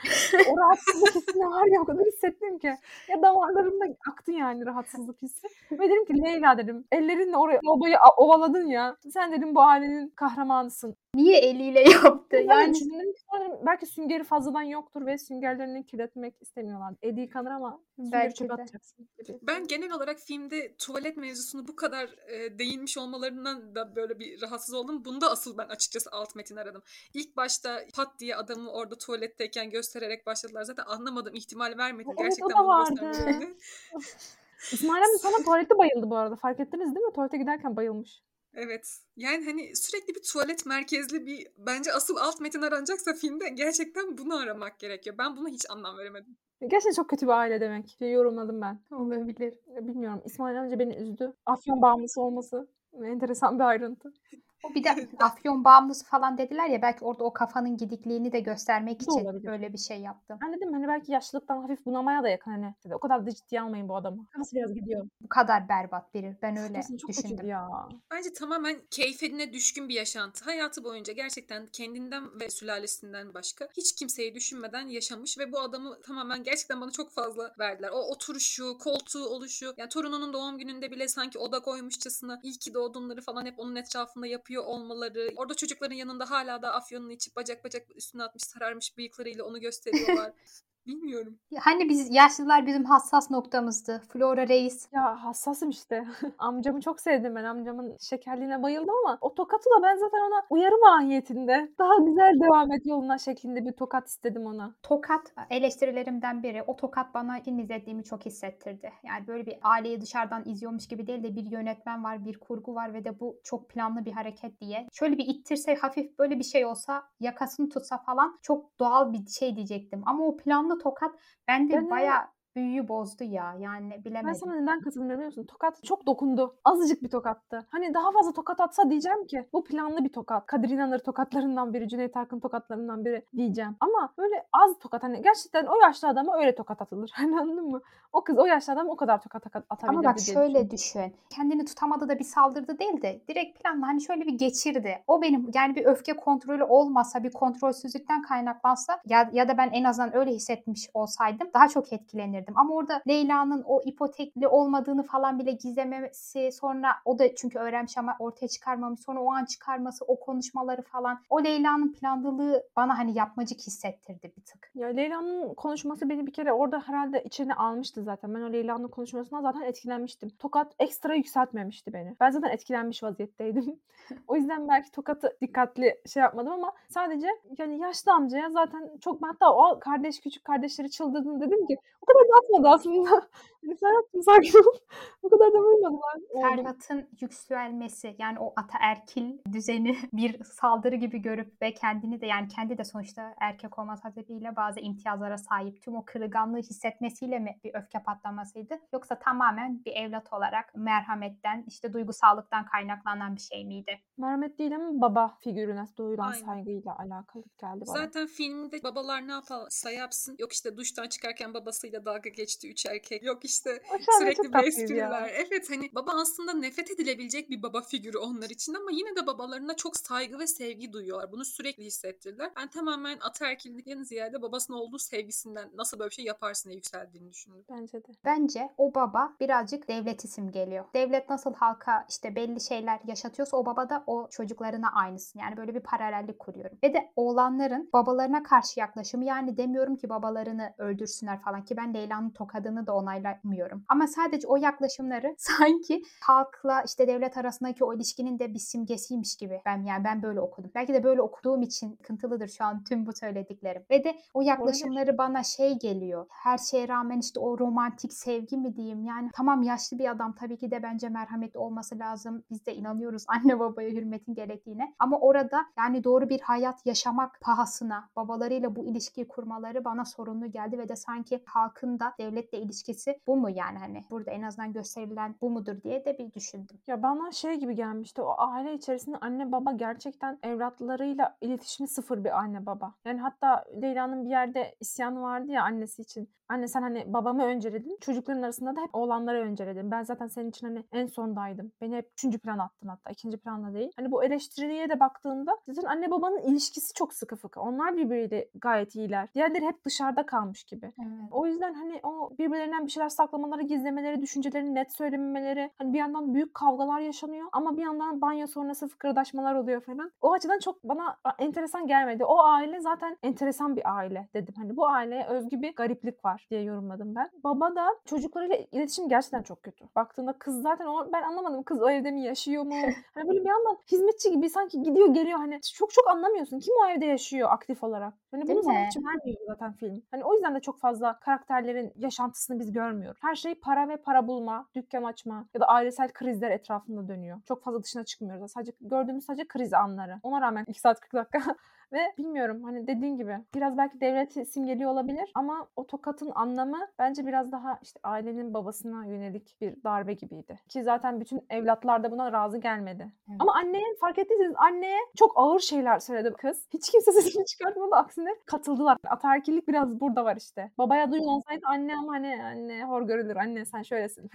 o rahatsızlık hissine var ya o kadar hissettim ki. Ya damarlarımda aktı yani rahatsızlık hissi. Ve dedim ki Leyla dedim ellerinle oraya a- ovaladın ya. Sen dedim bu ailenin kahramanısın. Niye eliyle yaptı? Yani Yani belki süngeri fazladan yoktur ve süngerlerini kirletmek istemiyorlar. Eli yıkanır ama süngeri Belki de. atacaksın. Ben genel olarak filmde tuvalet mevzusunu bu kadar e, değinmiş olmalarından da böyle bir rahatsız oldum. Bunda asıl ben açıkçası alt metin aradım. İlk başta pat diye adamı orada tuvaletteyken göstererek başladılar. Zaten anlamadım, ihtimal vermedim Evet, o gerçekten da bunu vardı. göstermelerini. İsmail amca sana tuvalette bayıldı bu arada. Fark ettiniz değil mi? Tuvalete giderken bayılmış. Evet. Yani hani sürekli bir tuvalet merkezli bir bence asıl alt metin aranacaksa filmde gerçekten bunu aramak gerekiyor. Ben buna hiç anlam veremedim. Gerçekten çok kötü bir aile demek. Diye yorumladım ben. olabilir. Bilmiyorum. İsmail amca beni üzdü. Afyon bağımlısı olması enteresan bir ayrıntı. O bir de afyon bağımlısı falan dediler ya belki orada o kafanın gidikliğini de göstermek için olabilir. böyle bir şey yaptım. Ben dedim hani belki yaşlılıktan hafif bunamaya da yakın hani. O kadar da ciddiye almayın bu adamı. Kafası biraz gidiyor. Bu kadar berbat biri. Ben öyle Kesin çok düşündüm. ya. Bence tamamen keyfine düşkün bir yaşantı. Hayatı boyunca gerçekten kendinden ve sülalesinden başka hiç kimseyi düşünmeden yaşamış ve bu adamı tamamen gerçekten bana çok fazla verdiler. O oturuşu, koltuğu oluşu, yani torununun doğum gününde bile sanki oda koymuşçasına iyi ki doğdunları falan hep onun etrafında yapıyor olmaları. Orada çocukların yanında hala da afyonunu içip bacak bacak üstüne atmış sararmış bıyıklarıyla onu gösteriyorlar. Bilmiyorum. Hani biz yaşlılar bizim hassas noktamızdı. Flora Reis. Ya hassasım işte. Amcamı çok sevdim ben. Amcamın şekerliğine bayıldım ama o tokatı da ben zaten ona uyarı mahiyetinde daha güzel devam et yoluna şeklinde bir tokat istedim ona. Tokat eleştirilerimden biri. O tokat bana film izlediğimi çok hissettirdi. Yani böyle bir aileyi dışarıdan izliyormuş gibi değil de bir yönetmen var, bir kurgu var ve de bu çok planlı bir hareket diye. Şöyle bir ittirse hafif böyle bir şey olsa yakasını tutsa falan çok doğal bir şey diyecektim. Ama o planlı tokat. Bende Ben de- bayağı büyüyü bozdu ya. Yani Ben bilemedim. sana neden katılmıyorum biliyor musun? Tokat çok dokundu. Azıcık bir tokattı. Hani daha fazla tokat atsa diyeceğim ki bu planlı bir tokat. Kadir İnanır tokatlarından biri, Cüneyt Arkın tokatlarından biri diyeceğim. Ama böyle az tokat hani gerçekten o yaşlı adama öyle tokat atılır. Hani anladın mı? O kız o yaşlı adam o kadar tokat at- atabilirdi Ama bak şöyle düşün. Kendini tutamadı da bir saldırdı değil de direkt planla hani şöyle bir geçirdi. O benim yani bir öfke kontrolü olmasa bir kontrolsüzlükten kaynaklansa ya, ya da ben en azından öyle hissetmiş olsaydım daha çok etkilenirdim. Hissettirdim. Ama orada Leyla'nın o ipotekli olmadığını falan bile gizlemesi sonra o da çünkü öğrenmiş ama ortaya çıkarmamış. Sonra o an çıkarması, o konuşmaları falan. O Leyla'nın planlılığı bana hani yapmacık hissettirdi bir tık. Ya Leyla'nın konuşması beni bir kere orada herhalde içine almıştı zaten. Ben o Leyla'nın konuşmasından zaten etkilenmiştim. Tokat ekstra yükseltmemişti beni. Ben zaten etkilenmiş vaziyetteydim. o yüzden belki Tokat'ı dikkatli şey yapmadım ama sadece yani yaşlı amcaya zaten çok hatta o kardeş küçük kardeşleri çıldırdığını dedim ki o kadar da atmadı aslında. Yani Serhat'cığım sakin ol. o kadar da vurmadılar. Serhat'ın yükselmesi yani o ataerkil düzeni bir saldırı gibi görüp ve kendini de yani kendi de sonuçta erkek olması hasebiyle bazı imtiyazlara sahip tüm o kırılganlığı hissetmesiyle mi bir öfke patlamasıydı yoksa tamamen bir evlat olarak merhametten işte duygusallıktan kaynaklanan bir şey miydi? Merhamet değil ama baba figürüne duyulan Aynen. saygıyla alakalı geldi bana. Zaten filmde babalar ne yaparsa yapsın. Yok işte duştan çıkarken babasıyla dalga geçti üç erkek. Yok işte sürekli bir espriler. Evet hani baba aslında nefret edilebilecek bir baba figürü onlar için ama yine de babalarına çok saygı ve sevgi duyuyorlar. Bunu sürekli hissettirdiler. Ben tamamen ataerkillikten ziyade babasının olduğu sevgisinden nasıl böyle bir şey yaparsın diye yükseldiğini düşündüm. Bence de. Bence o baba birazcık devlet isim geliyor. Devlet nasıl halka işte belli şeyler yaşatıyorsa o baba da o çocuklarına aynısın. Yani böyle bir paralellik kuruyorum. Ve de oğlanların babalarına karşı yaklaşımı yani demiyorum ki babalarını öldürsünler falan ki ben Leyla'nın tokadını da onaylamıyorum. Ama sadece o yaklaşımları sanki halkla işte devlet arasındaki o ilişkinin de bir simgesiymiş gibi. Ben yani ben böyle okudum. Belki de böyle okuduğum için sıkıntılıdır şu an tüm bu söylediklerim. Ve de o yaklaşımları bana şey geliyor. Her şeye rağmen işte o romantik sevgi mi diyeyim. Yani tamam yaşlı bir adam tabii ki de bence merhametli olması lazım. Biz de inanıyoruz anne babaya hürmetin gerektiğine. Ama orada yani doğru bir hayat yaşamak pahasına babalarıyla bu ilişkiyi kurmaları bana sorunlu geldi ve de sanki halkın da devletle ilişkisi bu mu yani hani burada en azından gösterilen bu mudur diye de bir düşündüm. Ya bana şey gibi gelmişti o aile içerisinde anne baba gerçekten evlatlarıyla iletişimi sıfır bir anne baba. Yani hatta Leyla'nın bir yerde isyanı vardı ya annesi için. Anne sen hani babamı önceledin. Çocukların arasında da hep oğlanları önceledin. Ben zaten senin için hani en sondaydım. Beni hep üçüncü plan attın hatta. ikinci planda değil. Hani bu eleştiriye de baktığında zaten anne babanın ilişkisi çok sıkı fıkı. Onlar birbiriyle gayet iyiler. Diğerleri hep dışarıda kalmış gibi. Evet. O yüzden hani o birbirlerinden bir şeyler saklamaları, gizlemeleri, düşüncelerini net söylememeleri, hani bir yandan büyük kavgalar yaşanıyor ama bir yandan banyo sonrası fıkırdaşmalar oluyor falan. O açıdan çok bana enteresan gelmedi. O aile zaten enteresan bir aile dedim. Hani bu aileye özgü bir gariplik var diye yorumladım ben. Baba da çocuklarıyla iletişim gerçekten çok kötü. Baktığında kız zaten o ben anlamadım kız o evde mi yaşıyor mu? Hani böyle bir yandan hizmetçi gibi sanki gidiyor geliyor hani çok çok anlamıyorsun. Kim o evde yaşıyor aktif olarak? Hani bunu sana hiç vermiyor zaten film. Hani o yüzden de çok fazla karakterlerin yaşantısını biz görmüyoruz. Her şey para ve para bulma, dükkan açma ya da ailesel krizler etrafında dönüyor. Çok fazla dışına çıkmıyoruz. Sadece gördüğümüz sadece kriz anları. Ona rağmen 2 saat 40 dakika ve bilmiyorum hani dediğin gibi biraz belki devlet simgeliyor olabilir ama o tokatın anlamı bence biraz daha işte ailenin babasına yönelik bir darbe gibiydi. Ki zaten bütün evlatlar da buna razı gelmedi. Evet. Ama anneye fark ettiyseniz anneye çok ağır şeyler söyledi kız. Hiç kimse sesini çıkartmadı aksine katıldılar. Ataerkillik biraz burada var işte. Babaya duyulansaydı anne ama hani anne hor görülür anne sen şöylesin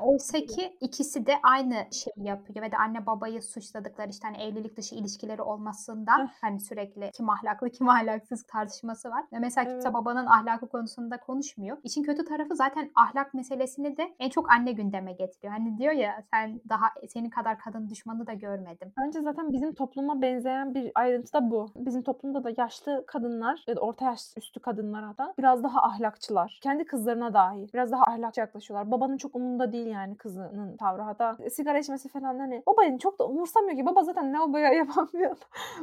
Oysa ki ikisi de aynı şeyi yapıyor ve de anne babayı suçladıkları işte hani evlilik dışı ilişkileri olmasından hani sürekli kim ahlaklı kim ahlaksız tartışması var. Ve mesela kimse Evet. babanın ahlakı konusunda konuşmuyor. İşin kötü tarafı zaten ahlak meselesini de en çok anne gündeme getiriyor. Hani diyor ya sen daha senin kadar kadın düşmanı da görmedim. Bence zaten bizim topluma benzeyen bir ayrıntı da bu. Bizim toplumda da yaşlı kadınlar ya da orta yaş üstü kadınlar hatta biraz daha ahlakçılar. Kendi kızlarına dahi biraz daha ahlakçı yaklaşıyorlar. Babanın çok umurunda değil yani kızının tavrı. Hatta sigara içmesi falan hani babayın çok da umursamıyor ki. Baba zaten yapan bir adam.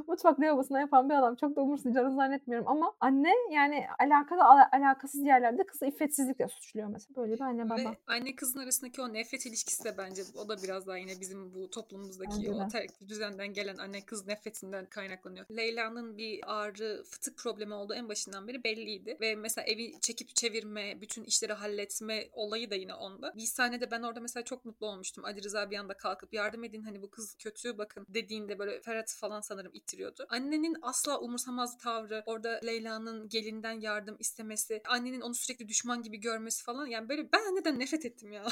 Mutfak lavabosuna yapan bir adam. Çok da umursayacağını zannetmiyorum ama anne yani alakalı ala- alakasız yerlerde kızı iffetsizlikle suçluyor mesela. Böyle bir anne baba. Ve anne kızın arasındaki o nefret ilişkisi de bence o da biraz daha yine bizim bu toplumumuzdaki Bence o terk düzenden gelen anne kız nefretinden kaynaklanıyor. Leyla'nın bir ağrı, fıtık problemi olduğu en başından beri belliydi. Ve mesela evi çekip çevirme, bütün işleri halletme olayı da yine onda. Bir sahnede ben orada mesela çok mutlu olmuştum. Ali Rıza bir anda kalkıp yardım edin hani bu kız kötü bakın dediğinde böyle Ferhat falan sanırım ittiriyordu. Annenin asla umursamaz tavrı, orada Leyla'nın gelinden yardım istemesi, annenin onu sürekli düşman gibi görmesi falan yani böyle ben anneden nefret ettim ya.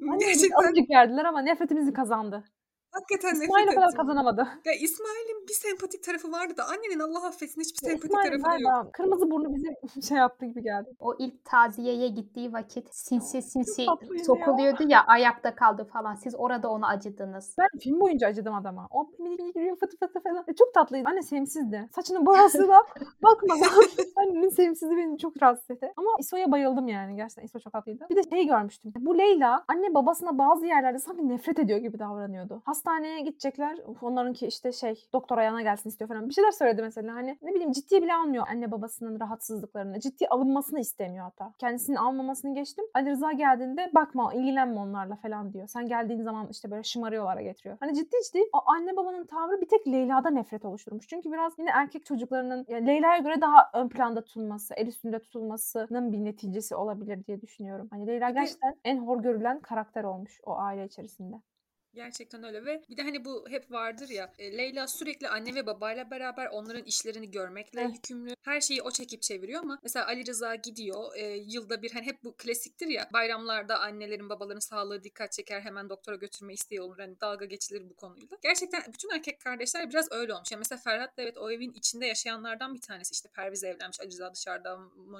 Gerçekten azıcık verdiler ama nefretimizi kazandı. Hakikaten nefret İsmail o kadar ettim. kazanamadı. Ya İsmail'in bir sempatik tarafı vardı da annenin Allah affetsin hiçbir Ya sempatik İsmail tarafı yok. kırmızı burnu bize şey yaptı gibi geldi. O ilk taziyeye gittiği vakit sinsi sinsi tatlıydı ya. sokuluyordu ya ayakta kaldı falan. Siz orada ona acıdınız. Ben film boyunca acıdım adama. O minik minik yürüyor fıtı fıtı falan. E, çok tatlıydı. Anne sevimsizdi. Saçının boyasıyla bakma. Annenin sevimsizliği beni çok rahatsız etti. Ama İso'ya bayıldım yani. Gerçekten İso çok tatlıydı. Bir de şey görmüştüm. Bu Leyla anne babasına bazı yerlerde sanki nefret ediyor gibi davranıyordu. Hastaneye gidecekler. Uf, Onlarınki işte şey doktor ayağına gelsin istiyor falan. Bir şeyler söyledi mesela. Hani ne bileyim ciddiye bile almıyor anne babasının rahatsızlıklarını. Ciddiye alınmasını istemiyor hatta. Kendisinin almamasını geçtim. Ali Rıza geldiğinde bakma ilgilenme onlarla falan diyor. Sen geldiğin zaman işte böyle şımarıyorlara getiriyor. Hani ciddi ciddi o anne babanın tavrı bir tek Leyla'da nefret oluşturmuş. Çünkü biraz yine erkek çocuklarının yani Leyla'ya göre daha ön planda tutulması, el üstünde tutulmasının bir neticesi olabilir diye düşünüyorum. Hani Leyla gerçekten en hor görülen karakter olmuş o aile içerisinde. Gerçekten öyle ve bir de hani bu hep vardır ya e, Leyla sürekli anne ve babayla beraber onların işlerini görmekle Evet. yükümlü. Her şeyi o çekip çeviriyor ama mesela Ali Rıza gidiyor e, yılda bir hani hep bu klasiktir ya bayramlarda annelerin babaların sağlığı dikkat çeker hemen doktora götürme isteği olur hani dalga geçilir bu konuyla. Gerçekten bütün erkek kardeşler biraz öyle olmuş. Yani mesela Ferhat da evet o evin içinde yaşayanlardan bir tanesi işte Perviz evlenmiş Ali Rıza dışarıda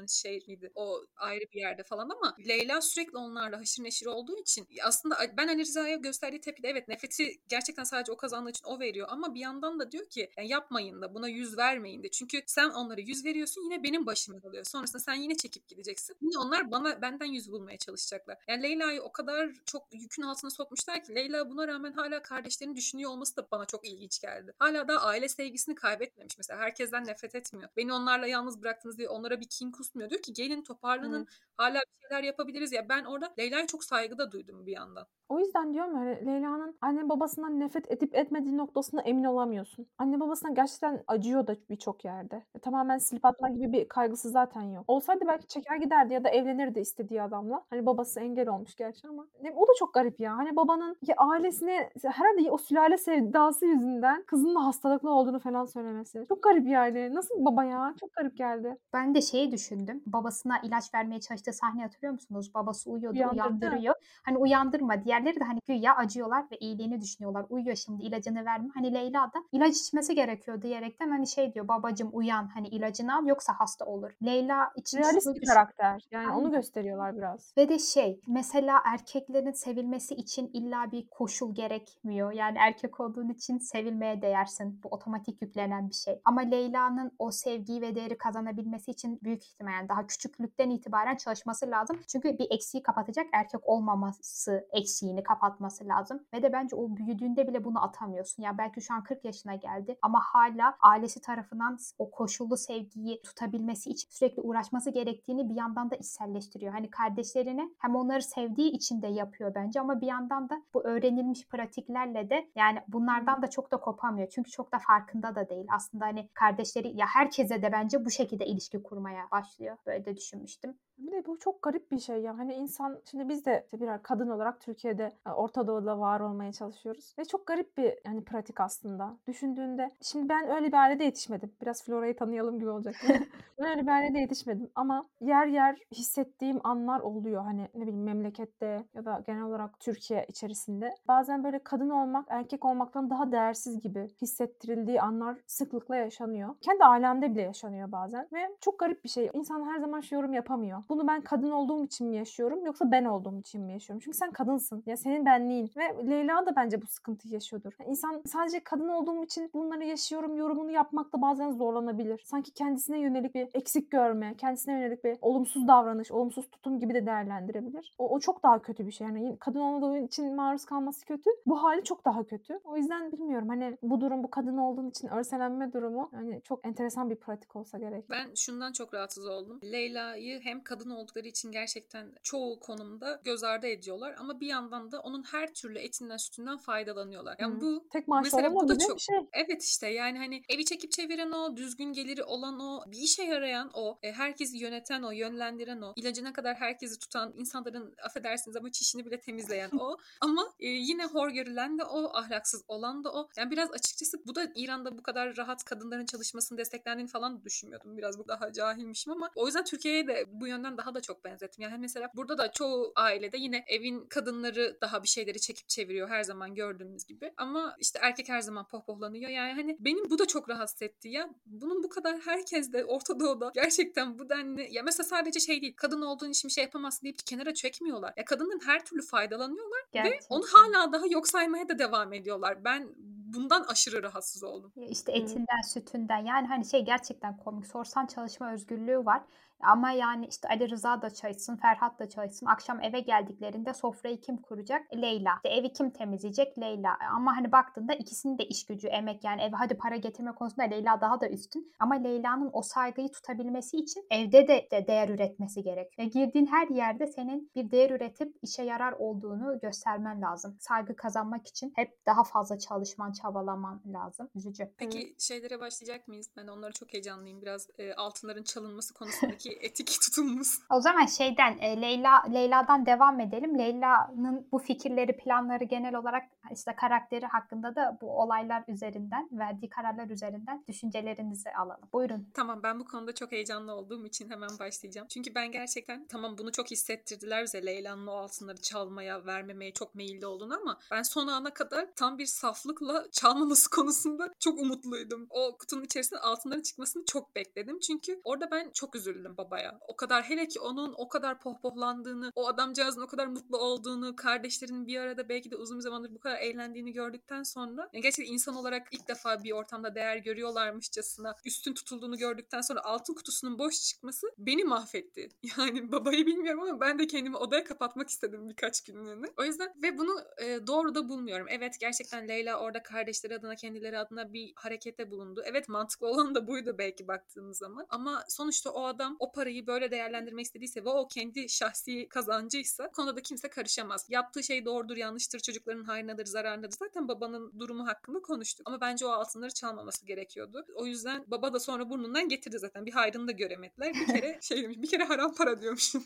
şey miydi o ayrı bir yerde falan ama Leyla sürekli onlarla haşır neşir olduğu için aslında ben Ali Rıza'ya gösterdiği tepkide evet nefreti gerçekten sadece o kazandığı için o veriyor ama bir yandan da diyor ki yani yapmayın da buna yüz vermeyin de çünkü sen onlara yüz veriyorsun yine benim başıma kalıyor. Sonrasında sen yine çekip gideceksin. Yine onlar bana benden yüz bulmaya çalışacaklar. Yani Leyla'yı o kadar çok yükün altına sokmuşlar ki Leyla buna rağmen hala kardeşlerini düşünüyor olması da bana çok ilginç geldi. Hala da aile sevgisini kaybetmemiş mesela. Herkesten nefret etmiyor. Beni onlarla yalnız bıraktınız diye onlara bir kin kusmuyor. Diyor ki gelin toparlanın. Evet. Hala bir şeyler yapabiliriz ya. Ben orada Leyla'ya çok saygı da duydum bir yandan. O yüzden diyorum ya hani Leyla'nın anne babasından nefret edip etmediği noktasında emin olamıyorsun. Anne babasına gerçekten acıyor da birçok yerde. E, tamamen silip atma gibi bir kaygısı zaten yok. Olsaydı belki çeker giderdi ya da evlenirdi istediği adamla. Hani babası engel olmuş gerçi ama. O da çok garip ya. Hani babanın ya ailesine herhalde o sülale sevdası yüzünden kızının da hastalıklı olduğunu falan söylemesi. Çok garip yani. Nasıl baba ya? Çok garip geldi. Ben de şeyi düşündüm. Babasına ilaç vermeye çalıştığı sahne hatırlıyor musunuz? Babası uyuyordu, Uyandırdı. uyandırıyor. Hani uyandırma. Diğerleri de hani güya acıyorlar ve iyiliğini düşünüyorlar. Uyuyor şimdi ilacını verme. Hani Leyla da ilaç içmesi gerekiyor diyerekten hani şey diyor babacım uyan hani ilacını al yoksa hasta olur. Leyla için Realist bir karakter. Yani onu Aynen. gösteriyorlar biraz. Ve de şey mesela erkeklerin sevilmesi için illa bir koşul gerekmiyor. Yani erkek olduğun için sevilmeye değersin. Bu otomatik yüklenen bir şey. Ama Leyla'nın o sevgiyi ve değeri kazanabilmesi için büyük ihtimal yani daha küçüklükten itibaren çalışması lazım. Çünkü bir eksiği kapatacak erkek olmaması eksiğini kapatması lazım. Ve de bence o büyüdüğünde bile bunu atamıyorsun. Yani belki şu an 40 yaşına geldi ama hala ailesi tarafından o koşullu sevgiyi tutabilmesi için sürekli uğraşması gerektiğini bir yandan da içselleştiriyor. Hani kardeşlerini hem onları sevdiği için de yapıyor bence ama bir yandan da bu öğrenilmiş pratiklerle de yani bunlardan da çok da kopamıyor. Çünkü çok da farkında da değil. Aslında hani kardeşleri ya herkese de bence bu şekilde ilişki kurmaya başlıyor. Böyle de düşünmüştüm. Bir de bu çok garip bir şey ya. Hani insan şimdi biz de işte birer kadın olarak Türkiye'de e, Orta Doğu'da var olmaya çalışıyoruz. Ve çok garip bir yani pratik aslında. Düşündüğünde şimdi ben öyle bir ailede yetişmedim. Biraz Flora'yı tanıyalım gibi olacak. ben öyle bir ailede yetişmedim ama yer yer hissettiğim anlar oluyor. Hani ne bileyim memlekette ya da genel olarak Türkiye içerisinde. Bazen böyle kadın olmak erkek olmaktan daha değersiz gibi hissettirildiği anlar sıklıkla yaşanıyor. Kendi ailemde bile yaşanıyor bazen ve çok garip bir şey. İnsan her zaman şu yorum yapamıyor. Bunu ben kadın olduğum için mi yaşıyorum yoksa ben olduğum için mi yaşıyorum? Çünkü sen kadınsın. Ya senin benliğin. Ve Leyla da bence bu sıkıntıyı yaşıyordur. Yani insan sadece kadın olduğum için bunları yaşıyorum yorumunu yapmakta bazen zorlanabilir. Sanki kendisine yönelik bir eksik görme, kendisine yönelik bir olumsuz davranış, olumsuz tutum gibi de değerlendirebilir. O, o çok daha kötü bir şey. Yani kadın olduğu için maruz kalması kötü. Bu hali çok daha kötü. O yüzden bilmiyorum hani bu durum bu kadın olduğun için örselenme durumu yani çok enteresan bir pratik olsa gerek. Ben şundan çok rahatsız oldum. Leyla'yı hem kadın oldukları için gerçekten çoğu konumda göz ardı ediyorlar ama bir yandan da onun her türlü etinden sütünden faydalanıyorlar. Yani Hı. bu Tek maaş Mesela bu da çok- şey. Evet işte yani hani evi çekip çeviren o, düzgün geliri olan o, bir işe yarayan o, e, herkesi yöneten o, yönlendiren o, ilacına kadar herkesi tutan, insanların affedersiniz ama çişini bile temizleyen o. Ama e, yine hor görülen de o, ahlaksız olan da o. Yani biraz açıkçası bu da İran'da bu kadar rahat kadınların çalışmasını desteklendiğini falan düşünmüyordum. Biraz bu daha cahilmişim ama o yüzden Türkiye'ye de bu yönden filmlerinden daha da çok benzettim. Yani mesela burada da çoğu ailede yine evin kadınları daha bir şeyleri çekip çeviriyor her zaman gördüğümüz gibi. Ama işte erkek her zaman pohpohlanıyor. Yani hani benim bu da çok rahatsız etti ya. Bunun bu kadar herkes de Orta Doğu'da gerçekten bu denli ya mesela sadece şey değil kadın olduğun için bir şey yapamazsın deyip kenara çekmiyorlar. Ya kadının her türlü faydalanıyorlar Gerçekten. ve onu hala daha yok saymaya da devam ediyorlar. Ben bundan aşırı rahatsız oldum. İşte etinden, sütünden yani hani şey gerçekten komik. Sorsan çalışma özgürlüğü var. Ama yani işte Ali Rıza da çalışsın, Ferhat da çalışsın. Akşam eve geldiklerinde sofrayı kim kuracak? Leyla. İşte evi kim temizleyecek? Leyla. Ama hani baktığında ikisinin de iş gücü, emek yani eve hadi para getirme konusunda Leyla daha da üstün. Ama Leyla'nın o saygıyı tutabilmesi için evde de, de değer üretmesi gerek. Ve girdiğin her yerde senin bir değer üretip işe yarar olduğunu göstermen lazım. Saygı kazanmak için hep daha fazla çalışman, çabalaman lazım. Üzücü. Peki şeylere başlayacak mıyız? Ben onlara çok heyecanlıyım. Biraz e, altınların çalınması konusundaki etik tutumumuz. O zaman şeyden e, Leyla Leyla'dan devam edelim. Leyla'nın bu fikirleri, planları genel olarak işte karakteri hakkında da bu olaylar üzerinden, verdiği kararlar üzerinden düşüncelerinizi alalım. Buyurun. Tamam ben bu konuda çok heyecanlı olduğum için hemen başlayacağım. Çünkü ben gerçekten tamam bunu çok hissettirdiler bize Leyla'nın o altınları çalmaya, vermemeye çok meyilli olduğunu ama ben son ana kadar tam bir saflıkla çalmaması konusunda çok umutluydum. O kutunun içerisinden altınların çıkmasını çok bekledim. Çünkü orada ben çok üzüldüm babaya. O kadar hele ki onun o kadar pohpohlandığını, o adamcağızın o kadar mutlu olduğunu, kardeşlerinin bir arada belki de uzun bir zamandır bu kadar eğlendiğini gördükten sonra yani gerçekten insan olarak ilk defa bir ortamda değer görüyorlarmışçasına üstün tutulduğunu gördükten sonra altın kutusunun boş çıkması beni mahvetti. Yani babayı bilmiyorum ama ben de kendimi odaya kapatmak istedim birkaç günlüğüne. O yüzden ve bunu e, doğru da bulmuyorum. Evet gerçekten Leyla orada kardeşleri adına kendileri adına bir harekete bulundu. Evet mantıklı olan da buydu belki baktığınız zaman. Ama sonuçta o adam o parayı böyle değerlendirmek istediyse ve o kendi şahsi kazancıysa konuda da kimse karışamaz. Yaptığı şey doğrudur yanlıştır çocukların hayrınadır zararınadır. Zaten babanın durumu hakkında konuştuk. Ama bence o altınları çalmaması gerekiyordu. O yüzden baba da sonra burnundan getirdi zaten. Bir hayrını da göremediler. Bir kere şey demiş bir kere haram para diyormuşum.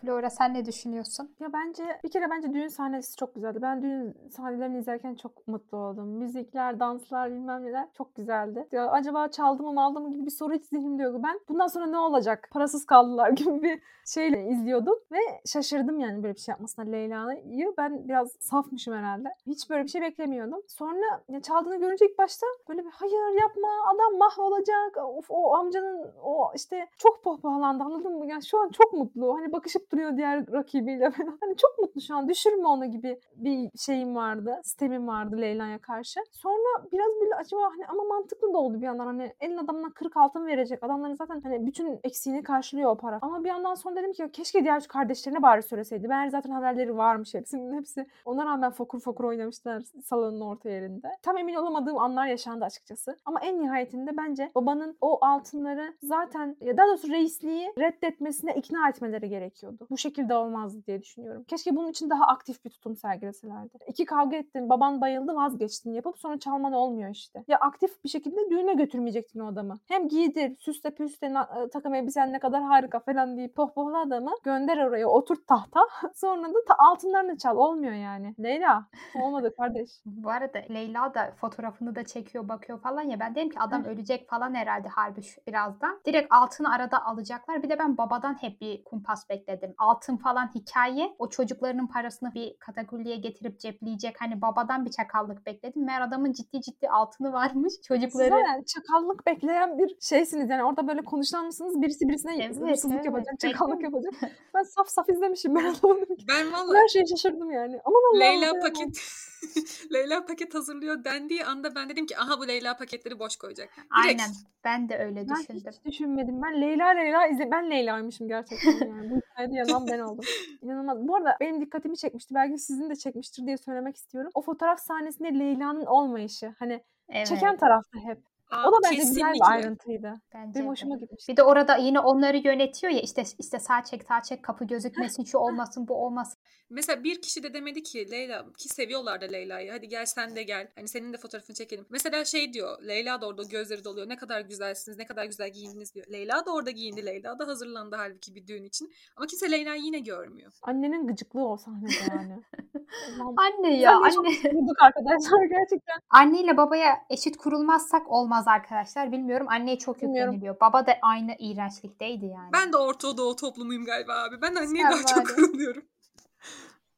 Flora sen ne düşünüyorsun? Ya bence bir kere bence düğün sahnesi çok güzeldi. Ben düğün sahnelerini izlerken çok mutlu oldum. Müzikler, danslar bilmem neler çok güzeldi. Ya acaba çaldı mı maldı mı gibi bir soru hiç zihnimde yoktu. Ben bundan sonra ne olacak? Parasız kaldılar gibi bir şeyle izliyordum ve şaşırdım yani böyle bir şey yapmasına Leyla'yı. Ben biraz safmışım herhalde. Hiç böyle bir şey beklemiyordum. Sonra ya çaldığını görünce ilk başta böyle bir hayır yapma adam mahvolacak. Of o amcanın o işte çok pohpohlandı anladın mı? Yani şu an çok mutlu. Hani bakışıp duruyor diğer rakibiyle. Hani çok mutlu şu an düşürme onu gibi bir şeyim vardı. Sistemim vardı Leyla'ya karşı. Sonra biraz böyle acaba hani ama mantıklı da oldu bir yandan. Hani elin adamına 40 altın verecek. Adamların zaten hani bütün eksiğini karşılıyor o para. Ama bir yandan sonra dedim ki keşke diğer kardeşlerine bari söyleseydi. Ben zaten haberleri varmış hepsinin hepsi. Ona rağmen fokur fokur oynamışlar salonun orta yerinde. Tam emin olamadığım anlar yaşandı açıkçası. Ama en nihayetinde bence babanın o altınları zaten ya daha doğrusu reisliği reddetmesine ikna etmeleri gerekiyordu. Bu şekilde olmazdı diye düşünüyorum. Keşke bunun için daha aktif bir tutum sergileselerdi. İki kavga ettin, baban bayıldı vazgeçtin yapıp sonra çalman olmuyor işte. Ya aktif bir şekilde düğüne götürmeyecektin o adamı. Hem giydir, süsle püsle takım elbisen ne kadar harika falan deyip pohpohla adamı gönder oraya oturt tahta. sonra da ta- altınlarını çal. Olmuyor yani. Leyla olmadı kardeş. Bu arada Leyla da fotoğrafını da çekiyor, bakıyor falan ya. Ben dedim ki adam ölecek falan herhalde harbi şu birazdan. Direkt altını arada alacaklar. Bir de ben babadan hep bir kumpas bekledim. Altın falan hikaye. O çocuklarının parasını bir kategoriye getirip cepleyecek. Hani babadan bir çakallık bekledim. Meğer adamın ciddi ciddi altını varmış. Siz Çocukları var ya, çakallık bekleyen bir şeysiniz. Yani orada böyle konuşan mısınız? Birisi birisine Evet, hırsızlık evet. yapacak, çakallık yapacak. Ben saf saf izlemişim. Ben ki. Ben vallahi Her şeye şaşırdım yani. Aman Allah'ım. Leyla paket Leyla paket hazırlıyor dendiği anda ben dedim ki aha bu Leyla paketleri boş koyacak. Direkt. aynen ben de öyle Ben düşündüm. hiç düşünmedim. Ben Leyla Leyla izle ben Leyla'ymışım gerçekten yani. Bu hikayede yanan ben oldum. İnanılmaz. Bu arada benim dikkatimi çekmişti. Belki sizin de çekmiştir diye söylemek istiyorum. O fotoğraf sahnesinde Leyla'nın olmayışı. Hani Evet, çeken tarafta hep. Aa, O da bence güzel kesinlikle. bir ayrıntıydı. bence Benim hoşuma gitmişti. Bir de orada yine onları yönetiyor ya işte işte sağ çek sağ çek kapı gözükmesin şu olmasın bu olmasın. Mesela bir kişi de demedi ki Leyla ki seviyorlar da Leyla'yı. Hadi gel sen de gel. Hani senin de fotoğrafını çekelim. Mesela şey diyor. Leyla da orada gözleri doluyor. Ne kadar güzelsiniz, ne kadar güzel giyindiniz diyor. Leyla da orada giyindi. Leyla da hazırlandı halbuki bir düğün için. Ama kimse Leyla'yı yine görmüyor. Annenin gıcıklığı o sahnede yani. Anne ya çok anne. Bulduk arkadaşlar gerçekten. Anneyle babaya eşit kurulmazsak olmaz arkadaşlar bilmiyorum. Anneye çok yükleniliyor. Baba da aynı iğrençlikteydi yani. Ben de Orta Doğu toplumuyum galiba abi. Ben anneye daha çok kırılıyorum.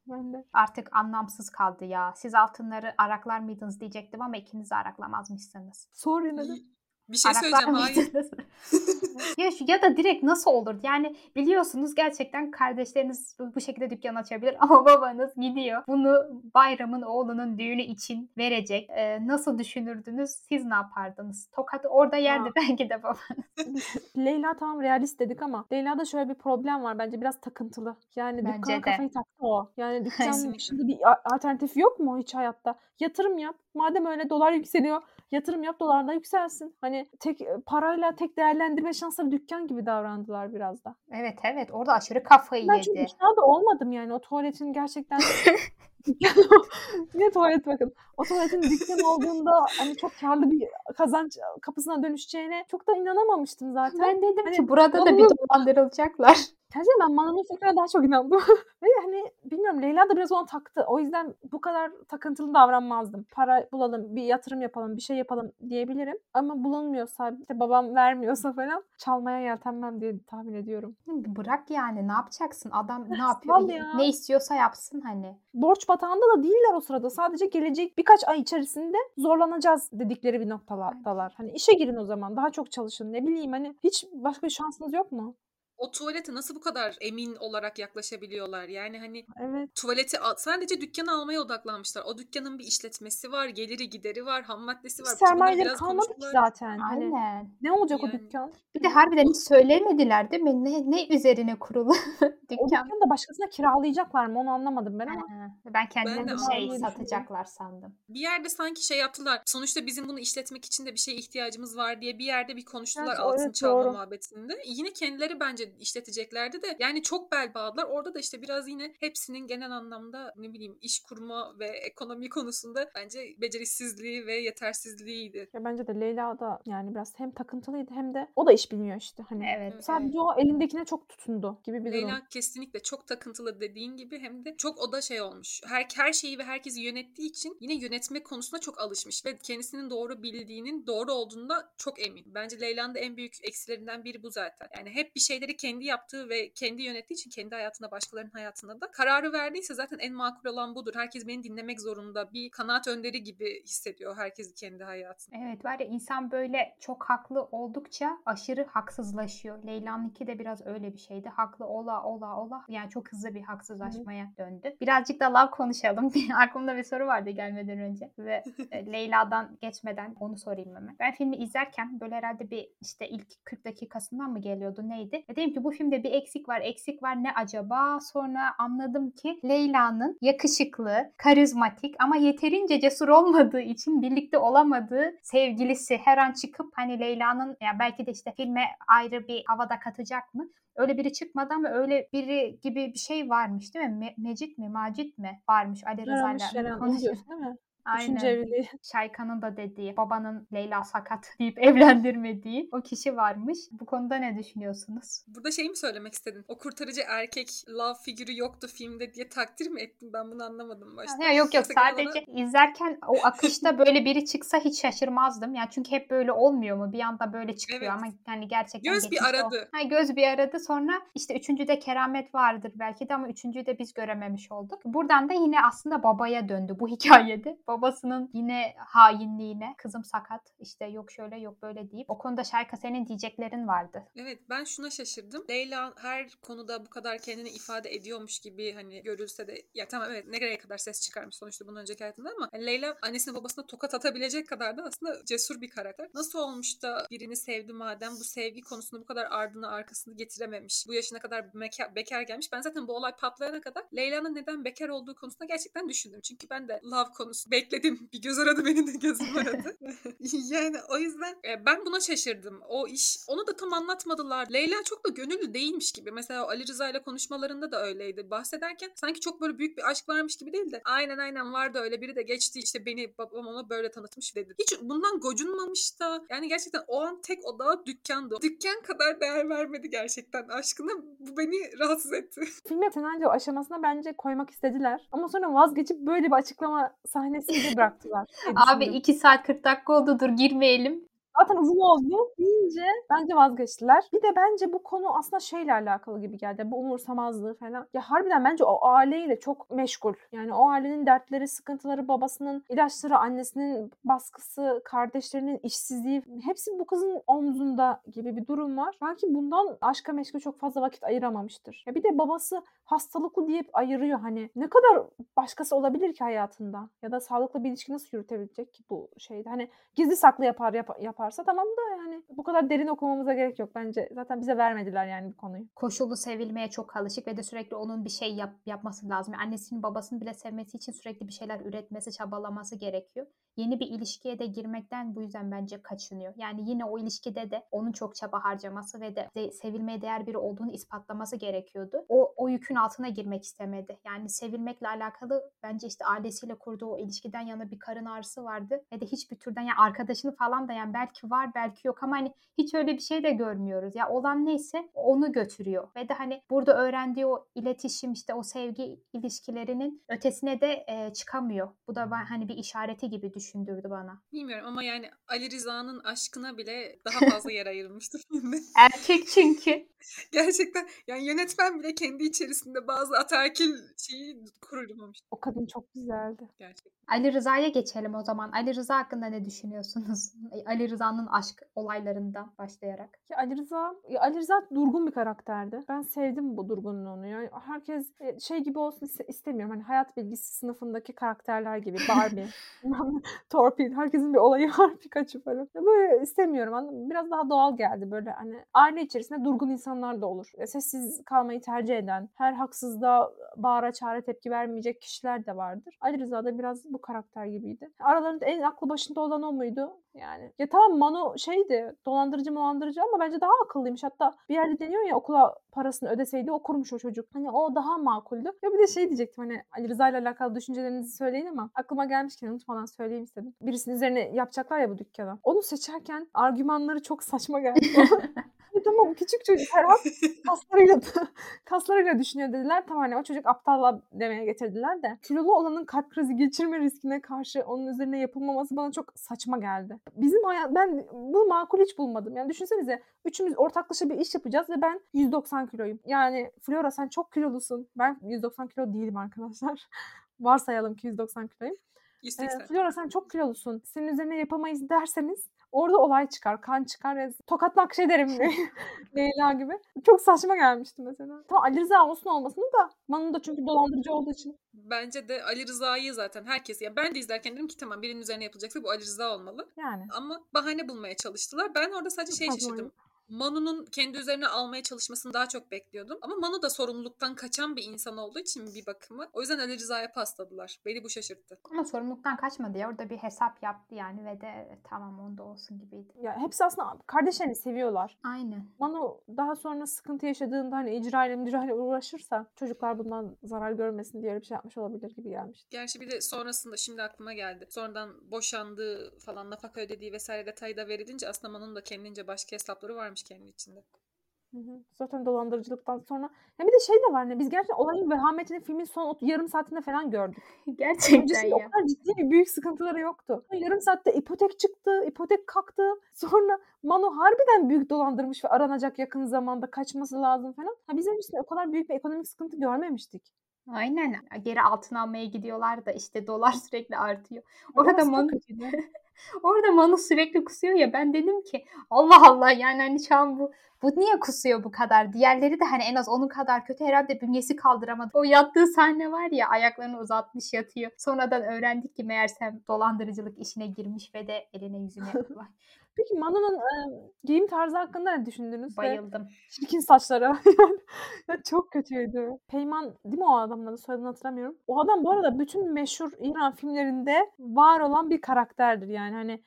Ben de. Artık anlamsız kaldı ya. Siz altınları araklar mıydınız diyecektim ama ikiniz de araklamazmışsınız. Sor yine de. Bir şey Araklar söyleyeceğim. Hayır. Ya, şu, ya da direkt nasıl olur? Yani biliyorsunuz gerçekten kardeşleriniz bu şekilde dükkan açabilir ama babanız gidiyor. Bunu bayramın oğlunun düğünü için verecek. Ee, nasıl düşünürdünüz? Siz ne yapardınız? Tokat'ı orada yerdi Aa. belki de babanız. Leyla tamam realist dedik ama Leyla'da şöyle bir problem var bence biraz takıntılı. Yani Bence dükkana de. kafayı taktı o. Yani dükkan dışında bir alternatif yok mu hiç hayatta? Yatırım yap. Madem öyle dolar yükseliyor yatırım yap dolar da yükselsin. Hani tek parayla tek değerlendirme şansları dükkan gibi davrandılar biraz da. Evet evet orada aşırı kafayı Ben yedi. ikna da olmadım yani o tuvaletin gerçekten ne tuvalet bakın. O tuvaletin dükkan olduğunda hani çok karlı bir kazanç kapısına dönüşeceğine çok da inanamamıştım zaten. Ben dedim Hani ki burada da bir dolandırılacaklar. Gerçekten ben Mana'nın fikrine daha çok inandım. Ve hani bilmiyorum Leyla da biraz ona taktı. O yüzden bu kadar takıntılı davranmazdım. Para bulalım, bir yatırım yapalım, bir şey yapalım diyebilirim. Ama bulunmuyorsa, işte babam vermiyorsa falan çalmaya yeltenmem diye tahmin ediyorum. Bırak yani ne yapacaksın? Adam ne yapıyor? Ya. Ne istiyorsa yapsın hani. Borç batağında da değiller o sırada. Sadece gelecek birkaç ay içerisinde zorlanacağız dedikleri bir noktalar. Hani işe girin o zaman. Daha çok çalışın. Ne bileyim hani hiç başka bir şansınız yok mu? O tuvalete nasıl bu kadar emin olarak yaklaşabiliyorlar? Yani hani Evet. tuvaleti al- sadece dükkanı almaya odaklanmışlar. O dükkanın bir işletmesi var, geliri gideri var, ham maddesi var. Sermayeleri kalmadı ki zaten. Hani Aynen. ne olacak o Yani. dükkan? Bir de harbiden hiç söylemediler değil mi? Ne, ne üzerine kurulu O dükkan? dükkanı da başkasına kiralayacaklar mı onu anlamadım ben ama. Ha, Ben kendilerine bir şey satacaklar sandım. Bir yerde sanki şey yaptılar. Sonuçta bizim bunu işletmek için de bir şeye ihtiyacımız var diye bir yerde bir konuştular Evet, altın evet, çalma doğru. muhabbetinde. Yine kendileri bence işleteceklerdi de yani çok bel bağladılar. Orada da işte biraz yine hepsinin genel anlamda ne bileyim iş kurma ve ekonomi konusunda bence beceriksizliği ve yetersizliğiydi. Ya bence de Leyla da yani biraz hem takıntılıydı hem de o da iş bilmiyor işte hani. Evet. Sadece o elindekine çok tutundu gibi bir durum. Leyla kesinlikle çok takıntılı dediğin gibi hem de çok o da şey olmuş. Her, her şeyi ve herkesi yönettiği için yine yönetme konusuna çok alışmış ve kendisinin doğru bildiğinin doğru olduğunda çok emin. Bence Leyla'nın da en büyük eksilerinden biri bu zaten. Yani hep bir şeyleri kendi yaptığı ve kendi yönettiği için kendi hayatında başkalarının hayatında da kararı verdiyse zaten en makul olan budur. Herkes beni dinlemek zorunda. Bir kanaat önderi gibi hissediyor herkes kendi hayatında. Evet var ya insan böyle çok haklı oldukça aşırı haksızlaşıyor. Leyla'nınki de biraz öyle bir şeydi. Haklı ola ola ola. Yani çok hızlı bir haksızlaşmaya döndü. Birazcık da lav konuşalım. Aklımda bir soru vardı gelmeden önce. Ve e, Leyla'dan geçmeden onu sorayım hemen. Ben filmi izlerken böyle herhalde bir işte ilk 40 dakikasından mı geliyordu neydi? Ve dedim ki bu filmde bir eksik var. Eksik var ne acaba? Sonra anladım ki Leyla'nın yakışıklı, karizmatik ama yeterince cesur olmadığı için birlikte olamadığı sevgilisi her an çıkıp hani Leyla'nın ya belki de işte filme ayrı bir havada katacak mı? Öyle biri çıkmadı ama öyle biri gibi bir şey varmış değil mi? Me- Mecit mi, Macit mi varmış Ali Rıza'yla falan onu konuşuyor. diyorsun değil mi? Üçüncü Aynen. evliliği. Şaykan'ın da dediği, babanın Leyla sakat deyip evlendirmediği o kişi varmış. Bu konuda ne düşünüyorsunuz? Burada şey mi söylemek istedin? O kurtarıcı erkek love figürü yoktu filmde diye takdir mi ettin? Ben bunu anlamadım başta. Ya yok yok sadece olarak- izlerken o akışta böyle biri çıksa hiç şaşırmazdım. Yani çünkü hep böyle olmuyor mu? Bir anda böyle çıkıyor Evet. ama yani gerçekten Göz bir geçmişte o- aradı. Ha, göz bir aradı sonra işte üçüncüde keramet vardır belki de ama üçüncüyü de biz görememiş olduk. Buradan da yine aslında babaya döndü bu hikayede. Babasının yine hainliğine kızım sakat işte yok şöyle yok böyle deyip o konuda Şayka senin diyeceklerin vardı. Evet ben şuna şaşırdım. Leyla her konuda bu kadar kendini ifade ediyormuş gibi hani görülse de ya tamam evet nereye kadar ses çıkarmış sonuçta bunun önceki hayatında ama hani Leyla annesine babasına tokat atabilecek kadar da aslında cesur bir karakter. Nasıl olmuş da birini sevdi madem bu sevgi konusunda bu kadar ardını arkasını getirememiş. Bu yaşına kadar meka- bekar gelmiş. Ben zaten bu olay patlayana kadar Leyla'nın neden bekar olduğu konusunda gerçekten düşündüm. Çünkü ben de love konusu bekledim. Bir göz aradı benim de gözüm aradı. yani o yüzden e, ben buna şaşırdım. O iş onu da tam anlatmadılar. Leyla çok da gönüllü değilmiş gibi. Mesela Ali Rıza ile konuşmalarında da öyleydi. Bahsederken sanki çok böyle büyük bir aşk varmış gibi değil de aynen aynen vardı öyle biri de geçti işte beni babam ona böyle tanıtmış dedi. Hiç bundan gocunmamış da yani gerçekten o an tek odağı dükkandı. Dükkan kadar değer vermedi gerçekten aşkına. Bu beni rahatsız etti. Filmi senaryo aşamasına bence koymak istediler. Ama sonra vazgeçip böyle bir açıklama sahnesiyle bıraktılar. Abi düşündüm. 2 saat 40 dakika oldu dur girmeyelim. Zaten uzun oldu deyince bence vazgeçtiler. Bir de bence bu konu aslında şeyle alakalı gibi geldi. Bu umursamazlığı falan. Ya harbiden bence o aileyle çok meşgul. Yani o ailenin dertleri, sıkıntıları, babasının ilaçları, annesinin baskısı, kardeşlerinin işsizliği hepsi bu kızın omzunda gibi bir durum var. Belki bundan aşka meşke çok fazla vakit ayıramamıştır. Ya bir de babası hastalıklı deyip ayırıyor hani. Ne kadar başkası olabilir ki hayatında? Ya da sağlıklı bir ilişki nasıl yürütebilecek ki bu şeyde? Hani gizli saklı yapar yap- yaparsa tamam da yani bu kadar derin okumamıza gerek yok bence. Zaten bize vermediler yani bu konuyu. Koşullu sevilmeye çok alışık ve de sürekli onun bir şey yap, yapması lazım. Annesinin babasını bile sevmesi için sürekli bir şeyler üretmesi, çabalaması gerekiyor. Yeni bir ilişkiye de girmekten bu yüzden bence kaçınıyor. Yani yine o ilişkide de onun çok çaba harcaması ve de, sevilmeye değer biri olduğunu ispatlaması gerekiyordu. O, o yükün altına girmek istemedi. Yani sevilmekle alakalı bence işte ailesiyle kurduğu o ilişkiden yana bir karın ağrısı vardı. Ve de hiçbir türden yani arkadaşını falan da yani belki var belki yok ama hani hiç öyle bir şey de görmüyoruz. Ya olan neyse onu götürüyor. Ve de hani burada öğrendiği o iletişim işte o sevgi ilişkilerinin ötesine de e, çıkamıyor. Bu da ben hani bir işareti gibi düşündürdü bana. Bilmiyorum ama yani Ali Rıza'nın aşkına bile daha fazla yer ayrılmıştı filmde. Erkek çünkü. Gerçekten yani yönetmen bile kendi içerisinde bazı ataerkil şeyi kurulmamış. O kadın çok güzeldi. Gerçekten. Ali Rıza'ya geçelim o zaman. Ali Rıza hakkında ne düşünüyorsunuz? Ali Rıza'nın aşk olaylarından başlayarak. Ya Ali Rıza, ya Ali Rıza durgun bir karakterdi. Ben sevdim bu durgunluğunu. Yani herkes e, şey gibi olsun iste- istemiyorum. Hani hayat bilgisi sınıfındaki karakterler gibi. Barbie, Torpil. Herkesin bir olayı var Pikachu falan. Böyle istemiyorum. Biraz daha doğal geldi. Böyle hani aile içerisinde durgun insanlar da olur. E, Sessiz kalmayı tercih eden, her haksızlığa bağıra çare tepki vermeyecek kişiler de vardır. Ali Rıza da biraz bu karakter gibiydi. Aralarında en aklı başında olan o muydu? Yani ya tamam Manu şeydi dolandırıcı dolandırıcı ama bence daha akıllıymış. Hatta bir yerde deniyor ya okula parasını ödeseydi okurmuş o çocuk. Hani o daha makuldü. Ya bir de şey diyecektim hani Ali Rıza ile alakalı düşüncelerinizi söyleyin ama aklıma gelmişken unutmadan söyleyeyim istedim. Birisinin üzerine yapacaklar ya bu dükkana. Onu seçerken argümanları çok saçma geldi. Tamam küçük çocuk Ferhat kaslarıyla kaslarıyla düşünüyor dediler. Tamam hani o çocuk aptalla demeye getirdiler de. Kilolu olanın kalp krizi geçirme riskine karşı onun üzerine yapılmaması bana çok saçma geldi. Bizim hayat ben bunu makul hiç bulmadım. Yani düşünsenize üçümüz ortaklaşa bir iş yapacağız ve ben 190 kiloyum. Yani Flora sen çok kilolusun. Ben 190 kilo değilim arkadaşlar. Varsayalım ki 190 kiloyum. Ee, 180. Flora sen çok kilolusun. Senin üzerine yapamayız derseniz orada olay çıkar, kan çıkar. ve Tokatla şey derim Leyla gibi. Çok saçma gelmişti mesela. Tamam Ali Rıza olsun olmasın da Manu da çünkü dolandırıcı olduğu için. Bence de Ali Rıza'yı zaten herkes ya ben de izlerken dedim ki tamam birinin üzerine yapılacaksa bu Ali Rıza olmalı. Yani. Ama bahane bulmaya çalıştılar. Ben orada sadece şey şaşırdım. Manu'nun kendi üzerine almaya çalışmasını daha çok bekliyordum. Ama Manu da sorumluluktan kaçan bir insan olduğu için bir bakımı. O yüzden Ali Rıza'ya pasladılar. Beni bu şaşırttı. Ama sorumluluktan kaçmadı ya. Orada bir hesap yaptı yani ve de "E, tamam onda olsun gibiydi. Ya hepsi aslında kardeşlerini seviyorlar. Aynen. Manu daha sonra sıkıntı yaşadığında hani icra ile müdahale uğraşırsa çocuklar bundan zarar görmesin diye bir şey yapmış olabilir gibi gelmişti. Gerçi bir de sonrasında şimdi aklıma geldi. Sonradan boşandığı falan nafaka ödediği vesaire detayı da verilince aslında Manu'nun da kendince başka hesapları varmış kendi içinde. Hı hı. Zaten dolandırıcılıktan sonra. Ya bir de şey de var ne biz gerçekten olayın vehametini filmin son yarım saatinde falan gördük. Gerçekten Öncesinde o ya. kadar ciddi bir büyük sıkıntıları yoktu. Yarım saatte ipotek çıktı, ipotek kalktı. Sonra Manu harbiden büyük dolandırmış ve aranacak yakın zamanda kaçması lazım falan. Ha biz öncesinde o kadar büyük bir ekonomik sıkıntı görmemiştik. Aynen. Geri altın almaya gidiyorlar da işte dolar sürekli artıyor. Orada Manu. Orada Manu sürekli kusuyor ya ben dedim ki Allah Allah yani hani şu an bu bu niye kusuyor bu kadar? Diğerleri de hani en az onun kadar kötü herhalde bünyesi kaldıramadı. O yattığı sahne var ya ayaklarını uzatmış yatıyor. Sonradan öğrendik ki meğersem dolandırıcılık işine girmiş ve de eline yüzüne. Peki Manu'nun e, giyim tarzı hakkında ne düşündünüz? Ve Bayıldım. Çirkin saçları. ya çok kötüydü. Peyman değil mi o adamın adı? Soyadını hatırlamıyorum. O adam bu arada bütün meşhur İran filmlerinde var olan bir karakterdir yani. Hani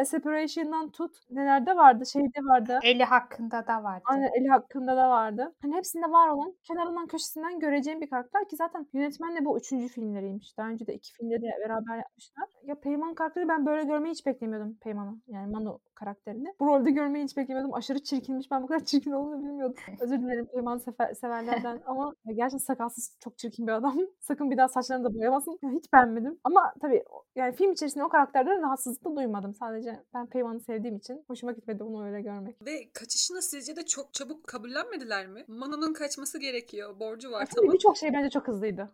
A Separation'dan tut. Nelerde vardı? Şeyde vardı. Eli hakkında da vardı. Aynen Eli hakkında da vardı. Hani hepsinde var olan kenarından köşesinden göreceğim bir karakter ki zaten yönetmenle bu üçüncü filmleriymiş. Daha önce de iki filmde de beraber yapmışlar. Ya Peyman karakteri ben böyle görmeyi hiç beklemiyordum Peyman'ı. Yani Manu karakterini. Bu rolde görmeyi hiç beklemiyordum. Aşırı çirkinmiş. Ben bu kadar çirkin olduğunu bilmiyordum. Özür dilerim Peyman severlerden ama gerçekten sakalsız çok çirkin bir adam. Sakın bir daha saçlarını da boyamasın. hiç beğenmedim. Ama tabii yani film içerisinde o karakterden rahatsızlık da duymadım. Sadece ben Peyman'ı sevdiğim için hoşuma gitmedi onu öyle görmek. Ve kaçışını sizce de çok çabuk kabullenmediler mi? Manu'nun kaçması gerekiyor. Borcu var tabii tamam. birçok şey bence çok hızlıydı.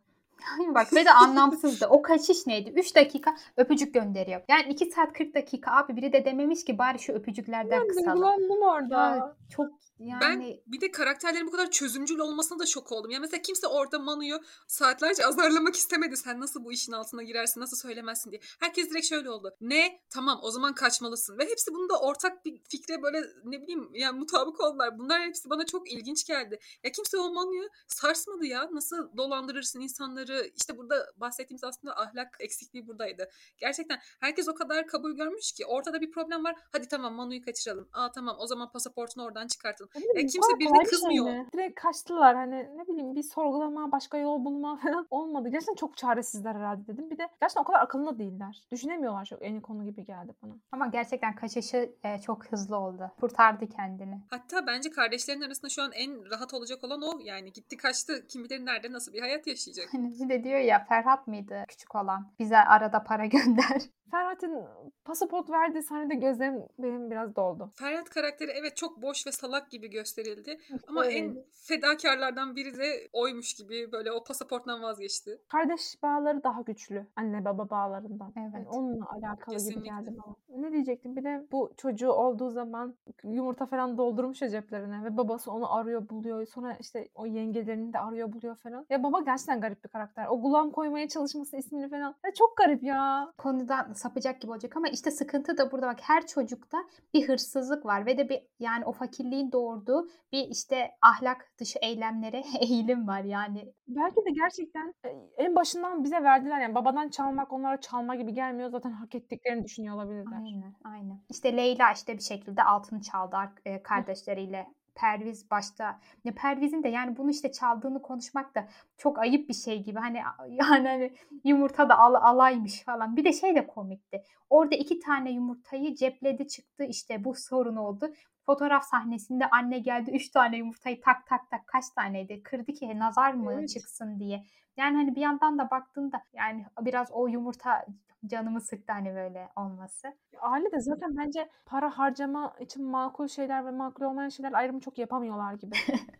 Bak ve de anlamsızdı. O kaçış neydi? 3 dakika öpücük gönderiyor. Yani 2 saat 40 dakika abi biri de dememiş ki bari şu öpücüklerden Ben kısalım. duygulandım orada. Ya çok yani Ben bir de karakterlerin bu kadar çözümcül olmasına da şok oldum. Ya mesela kimse orada Manu'yu saatlerce azarlamak istemedi. Sen nasıl bu işin altına girersin, nasıl söylemezsin diye. Herkes direkt şöyle oldu. Ne? Tamam o zaman kaçmalısın. Ve hepsi bunda ortak bir fikre böyle ne bileyim yani mutabık oldular. Bunlar hepsi bana çok ilginç geldi. Ya kimse o Manu'yu sarsmadı ya. Nasıl dolandırırsın insanları? İşte burada bahsettiğimiz aslında ahlak eksikliği buradaydı. Gerçekten herkes o kadar kabul görmüş ki ortada bir problem var. Hadi tamam Manu'yu kaçıralım. Aa tamam o zaman pasaportunu oradan çıkartalım. Ya bir de Ya bu kimse birine şey kızmıyor. mi? Direkt kaçtılar hani ne bileyim bir sorgulama, başka yol bulma falan olmadı. Gerçekten çok çaresizler herhalde dedim. Bir de gerçekten o kadar akıllı değiller. Düşünemiyorlar çok en konu gibi geldi bana. ama gerçekten kaçışı e, çok hızlı oldu. Kurtardı kendini. Hatta bence kardeşlerin arasında şu an en rahat olacak olan o. Yani gitti kaçtı. Kim bilir nerede nasıl bir hayat yaşayacak. Bir de diyor ya Ferhat mıydı küçük olan? Bize arada para gönder. Ferhat'ın pasaport verdiği sahnede gözlerim benim biraz doldu. Ferhat karakteri evet çok boş ve salak gibi gösterildi. Ama en Öyleydi. fedakarlardan biri de oymuş gibi böyle o pasaporttan vazgeçti. Kardeş bağları daha güçlü anne baba bağlarından. Yani Evet. onunla alakalı gibi Kesinlikle. geldi bana. Ne diyecektim? Bir de bu çocuğu olduğu zaman yumurta falan doldurmuş ya ceplerine ve babası onu arıyor buluyor. Sonra işte o yengelerini de arıyor buluyor falan. Ya baba gerçekten garip bir karakter. O gulam koymaya çalışması ismini falan. Ya çok garip ya. Konudan sapacak gibi olacak ama işte sıkıntı da burada bak her çocukta bir hırsızlık var ve de bir yani o fakirliğin doğurduğu bir işte ahlak dışı eylemlere eğilim var yani. Belki de gerçekten e, en başından bize verdiler yani babadan çalmak onlara çalma gibi gelmiyor. Zaten hak ettiklerini düşünüyor olabilirler. Aynen, aynen. İşte Leyla işte bir şekilde altın çaldı e, kardeşleriyle. Perviz başta. Ya Perviz'in de yani bunu işte çaldığını konuşmak da çok ayıp bir şey gibi. Hani yani hani yumurta da al, alaymış falan. Bir de şey de komikti. Orada iki tane yumurtayı cepledi çıktı işte bu sorun oldu. Fotoğraf sahnesinde anne geldi üç tane yumurtayı tak tak tak kaç taneydi? Kırdı ki nazar mı Evet. çıksın diye. Yani hani bir yandan da baktığında yani biraz o yumurta canımı sıktı hani böyle olması. Aile de zaten bence para harcama için makul şeyler ve makul olmayan şeyler ayrımı çok yapamıyorlar gibi.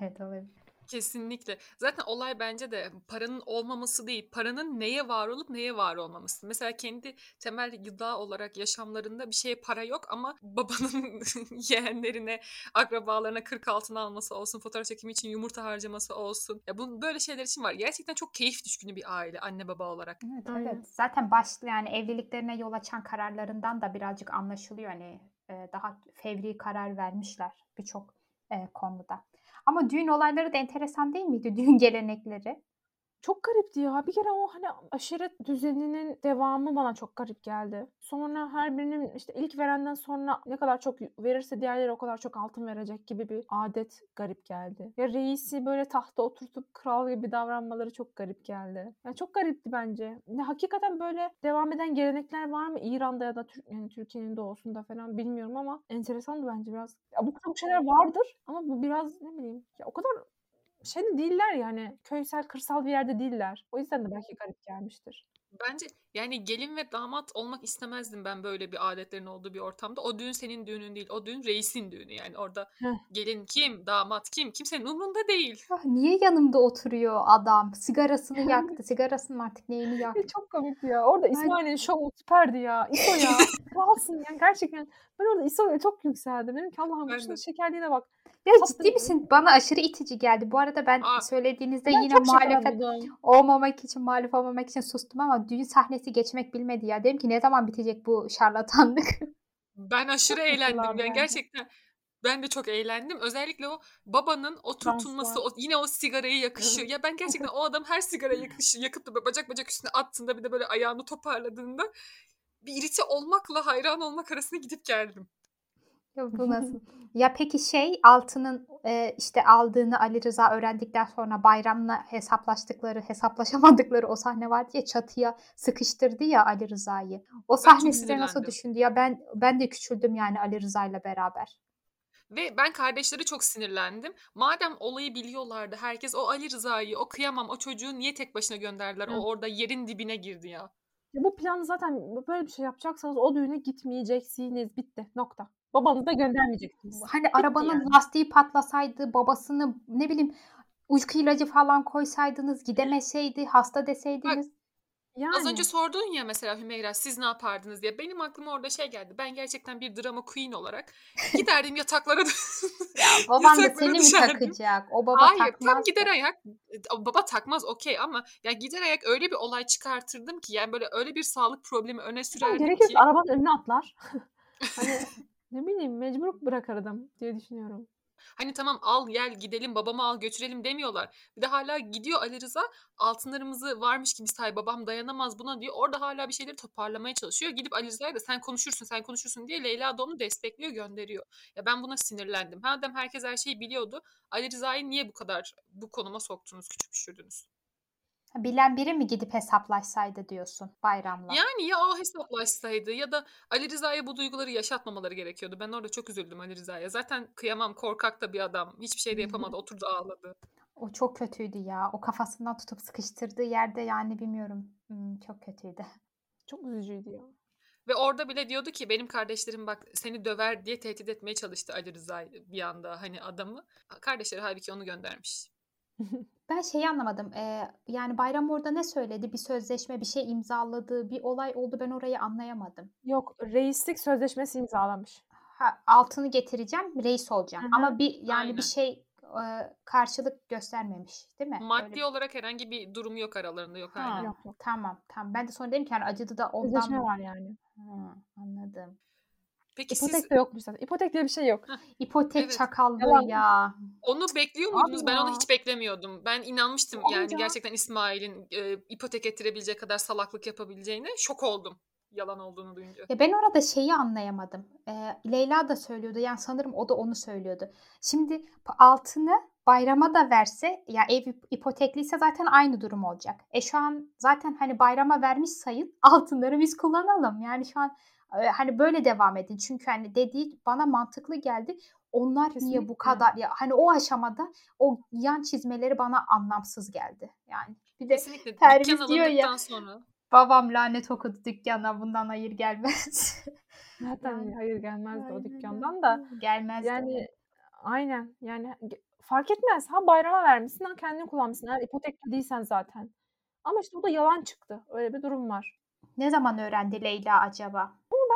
Evet olabilir. Kesinlikle. Zaten olay bence de paranın olmaması değil. Paranın neye var olup neye var olmaması. Mesela kendi temel gıda olarak yaşamlarında bir şeye para yok ama babanın yeğenlerine, akrabalarına 40 altın alması olsun, fotoğraf çekimi için yumurta harcaması olsun. Ya bu böyle şeyler için var. Gerçekten çok keyif düşkünü bir aile anne baba olarak. Evet, evet. Zaten başlı yani evliliklerine yol açan kararlarından da birazcık anlaşılıyor hani daha fevri karar vermişler birçok konuda. Ama düğün olayları da enteresan değil miydi? Düğün gelenekleri. Çok garipti ya. Bir kere o hani aşiret düzeninin devamı bana çok garip geldi. Sonra her birinin işte ilk verenden sonra ne kadar çok verirse diğerleri o kadar çok altın verecek gibi bir adet garip geldi. Ya reisi böyle tahta oturtup kral gibi davranmaları çok garip geldi. Yani çok garipti bence. Ya hakikaten böyle devam eden gelenekler var mı İran'da ya da Tür- yani Türkiye'nin doğusunda falan bilmiyorum ama enteresandı bence biraz. Ya bu bu şeyler vardır ama bu biraz ne bileyim ya o kadar şey de değiller yani köysel kırsal bir yerde değiller. O yüzden de belki garip gelmiştir. Bence yani gelin ve damat olmak istemezdim ben böyle bir adetlerin olduğu bir ortamda. O düğün senin düğünün değil. O düğün reisin düğünü. Yani orada Heh. gelin kim, damat kim kimsenin umrunda değil. Ah, niye yanımda oturuyor adam? Sigarasını yaktı. Sigarasını artık neyini yaktı? Ya çok komikti ya. Orada İsmail'in şovu süperdi ya. İso ya. Kralsın yani gerçekten. Ben orada İso'ya çok yükseldim. Dedim ki Allah'ım Ben şunun de. şekerliğine bak. Ya ciddi misin? Bana aşırı itici geldi. Bu arada ben Aa, söylediğinizde Ben yine muhalefet olmamak için, muhalif olmamak için sustum ama düğün sahnesi geçmek bilmedi ya. Dedim ki ne zaman bitecek bu şarlatanlık? Ben aşırı Çok eğlendim. Yani bence. gerçekten ben de çok eğlendim. Özellikle o babanın oturtulması, Danslar. o, yine o sigarayı yakışı. ya ben gerçekten o adam her sigarayı yakışı, yakıp da böyle bacak bacak üstüne attığında bir de böyle ayağını toparladığında bir irite olmakla hayran olmak arasında gidip geldim. Ya bu nasıl? Ya peki şey Altı'nın e, işte aldığını Ali Rıza öğrendikten sonra Bayram'la hesaplaştıkları, hesaplaşamadıkları o sahne vardı ya çatıya sıkıştırdı ya Ali Rıza'yı. O çok sahne size nasıl düşündü ya ben ben de küçüldüm yani Ali Rıza'yla beraber. Ve ben kardeşlere çok sinirlendim. Madem olayı biliyorlardı herkes o Ali Rıza'yı, o kıyamam o çocuğu niye tek başına gönderdiler? Hı. O orada yerin dibine girdi ya. Ya bu plan zaten böyle bir şey yapacaksanız o düğüne gitmeyeceksiniz. Bitti. Nokta. Babanızı da göndermeyeceksiniz. Hani arabanın yani. lastiği patlasaydı, babasını ne bileyim uyku ilacı falan koysaydınız, gidemeseydi, hasta deseydiniz. Yani. Az önce sordun ya mesela Hümeyra siz ne yapardınız diye. Benim aklıma orada şey geldi. Ben gerçekten bir drama queen olarak giderdim yataklara Ya baban da seni mi takacak? O baba Hayır takmaz. tam da. gider ayak baba takmaz okey ama ya gider ayak öyle bir olay çıkartırdım ki yani böyle öyle bir sağlık problemi öne sürerdim gerekirse ki. arabanın önüne atlar. hani ne bileyim mecbur bırakırdım diye düşünüyorum. Hani tamam al gel gidelim babamı al götürelim demiyorlar. Bir de hala gidiyor Ali Rıza altınlarımızı varmış gibi say babam dayanamaz buna diyor. Orada hala bir şeyleri toparlamaya çalışıyor. Gidip Ali Rıza'ya da sen konuşursun sen konuşursun diye Leyla da onu destekliyor gönderiyor. Ya ben buna sinirlendim. Madem herkes her şeyi biliyordu Ali Rıza'yı niye bu kadar bu konuma soktunuz küçük düşürdünüz? Bilen biri mi gidip hesaplaşsaydı diyorsun bayramla? Yani ya o hesaplaşsaydı ya da Ali Rıza'ya bu duyguları yaşatmamaları gerekiyordu. Ben orada çok üzüldüm Ali Rıza'ya. Zaten kıyamam korkak da bir adam. Hiçbir şey de yapamadı. Oturdu ağladı. O çok kötüydü ya. O kafasından tutup sıkıştırdığı yerde yani bilmiyorum. Hmm, çok kötüydü. Çok üzücüydü ya. Ve orada bile diyordu ki benim kardeşlerim bak seni döver diye tehdit etmeye çalıştı Ali Rıza bir anda hani adamı. Kardeşleri halbuki onu göndermiş. Ben şeyi anlamadım. Ee, yani Bayram orada ne söyledi? Bir sözleşme, bir şey imzaladı, bir olay oldu. Ben orayı anlayamadım. Yok reislik sözleşmesi imzalamış. Ha, altını getireceğim, reis olacağım. Hı. Ama bir yani Aynen. bir şey e, karşılık göstermemiş, değil mi? Öyle Maddi olarak herhangi bir durum yok aralarında yok Ha. Yok yok. Tamam, tamam. Ben de sonra dedim ki yani acıdı da ondan Sözleşme mı? var yani. Ha, anladım. Peki İpotek siz de yokmuş zaten. İpotek diye bir şey yok. İpotek Evet. çakallığı ya. onu bekliyor muydunuz? Ben onu Allah. hiç beklemiyordum. Ben inanmıştım yani Amca. gerçekten İsmail'in e, ipotek ettirebilecek kadar salaklık yapabileceğine. Şok oldum yalan olduğunu duyunca. Ya ben orada şeyi anlayamadım. Ee, Leyla da söylüyordu. Yani sanırım o da onu söylüyordu. Şimdi altını bayrama da verse ya ev ip- ipotekliyse zaten aynı durum olacak. E şu an zaten hani bayrama vermiş sayın altınları biz kullanalım. Yani şu an e, hani böyle devam edin. Çünkü hani dediği bana mantıklı geldi. Onlar niye Kesinlikle. bu kadar ya hani o aşamada o yan çizmeleri bana anlamsız geldi. Yani bir de Kesinlikle Perviz diyor ya. sonra. babam lanet okudu dükkana bundan hayır gelmez. Zaten Yani- hayır gelmezdi o Aynen dükkandan da. öyle. Gelmez Yani aynen yani fark etmez. Ha bayrama vermişsin ha kendin kullanmışsın. Eğer ipotekli değilsen zaten. Ama işte bu da yalan çıktı. Öyle bir durum var. Ne zaman öğrendi Leyla acaba?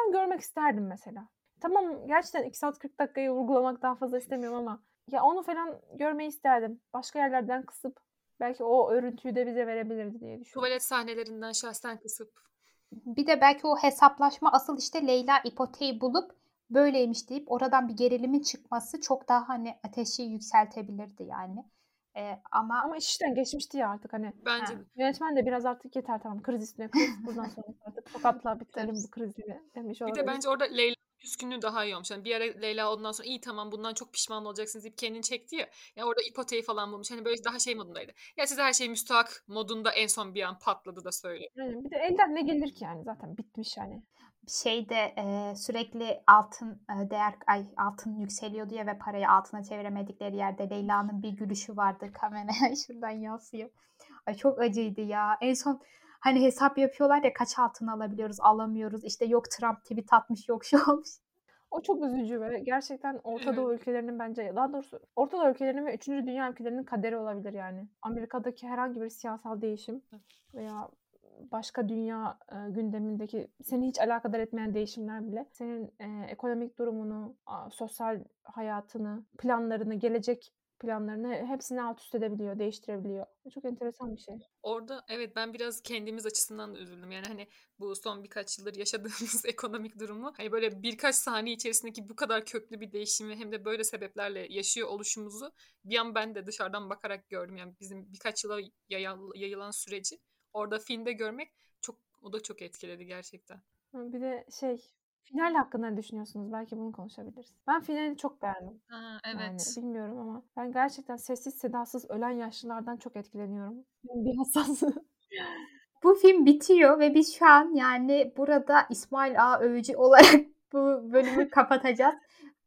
Ben görmek isterdim mesela. Tamam gerçekten 2 saat 40 dakikayı vurgulamak daha fazla istemiyorum ama ya onu falan görmeyi isterdim. Başka yerlerden kısıp belki o örüntüyü de bize verebilirdi diye düşünüyorum. Tuvalet sahnelerinden şahsen kısıp. Bir de belki o hesaplaşma asıl işte Leyla ipoteği bulup böyleymiş deyip oradan bir gerilimin çıkması çok daha hani ateşi yükseltebilirdi yani. Ee, ama Ama iş işten geçmişti ya artık hani. Bence Ha. de. Yönetmen de biraz artık yeter tamam kriz üstüne kriz. Buradan sonra artık tokatla bitirelim bu krizi demiş Bir olabilir. de bence orada Leyla küskünlüğü daha iyi olmuş. Yani bir ara Leyla ondan sonra iyi tamam bundan çok pişman olacaksınız deyip kendini çekti ya. Ya orada ipoteği falan bulmuş. Hani böyle daha şey modundaydı. Ya size her şey müstahak modunda en son bir an patladı da söylüyor. Aynen. Bir de elden ne gelir ki yani zaten bitmiş yani. Şeyde e, sürekli altın e, değer ay altın yükseliyordu ya ve parayı altına çeviremedikleri yerde Leyla'nın bir gülüşü vardı kameraya şuradan yansıyor. Ay çok acıydı ya. En son hani hesap yapıyorlar ya kaç altın alabiliyoruz alamıyoruz. İşte yok Trump tweet atmış yok şu olmuş. O çok üzücü ve gerçekten Orta Doğu ülkelerinin bence daha doğrusu Orta Doğu ülkelerinin ve 3. Dünya ülkelerinin kaderi olabilir yani. Amerika'daki herhangi bir siyasal değişim veya başka dünya e, gündemindeki seni hiç alakadar etmeyen değişimler bile senin e, ekonomik durumunu, a, sosyal hayatını, planlarını, gelecek planlarını hepsini alt üst edebiliyor, değiştirebiliyor. Çok enteresan bir şey. Orada evet ben biraz kendimiz açısından da üzüldüm. Yani hani bu son birkaç yıldır yaşadığımız ekonomik durumu hani böyle birkaç saniye içerisindeki bu kadar köklü bir değişimi hem de böyle sebeplerle yaşıyor oluşumuzu bir an ben de dışarıdan bakarak gördüm. Yani bizim birkaç yıla yayılan süreci orada filmde görmek çok o da çok etkiledi gerçekten. Bir de şey Final hakkında ne düşünüyorsunuz? Belki bunu konuşabiliriz. Ben finali çok beğendim. Ha, Yani evet. bilmiyorum ama ben gerçekten sessiz sedasız ölen yaşlılardan çok etkileniyorum. Bir hassas. Bu film bitiyor ve biz şu an yani burada İsmail A. Övücü olarak bu bölümü kapatacağız.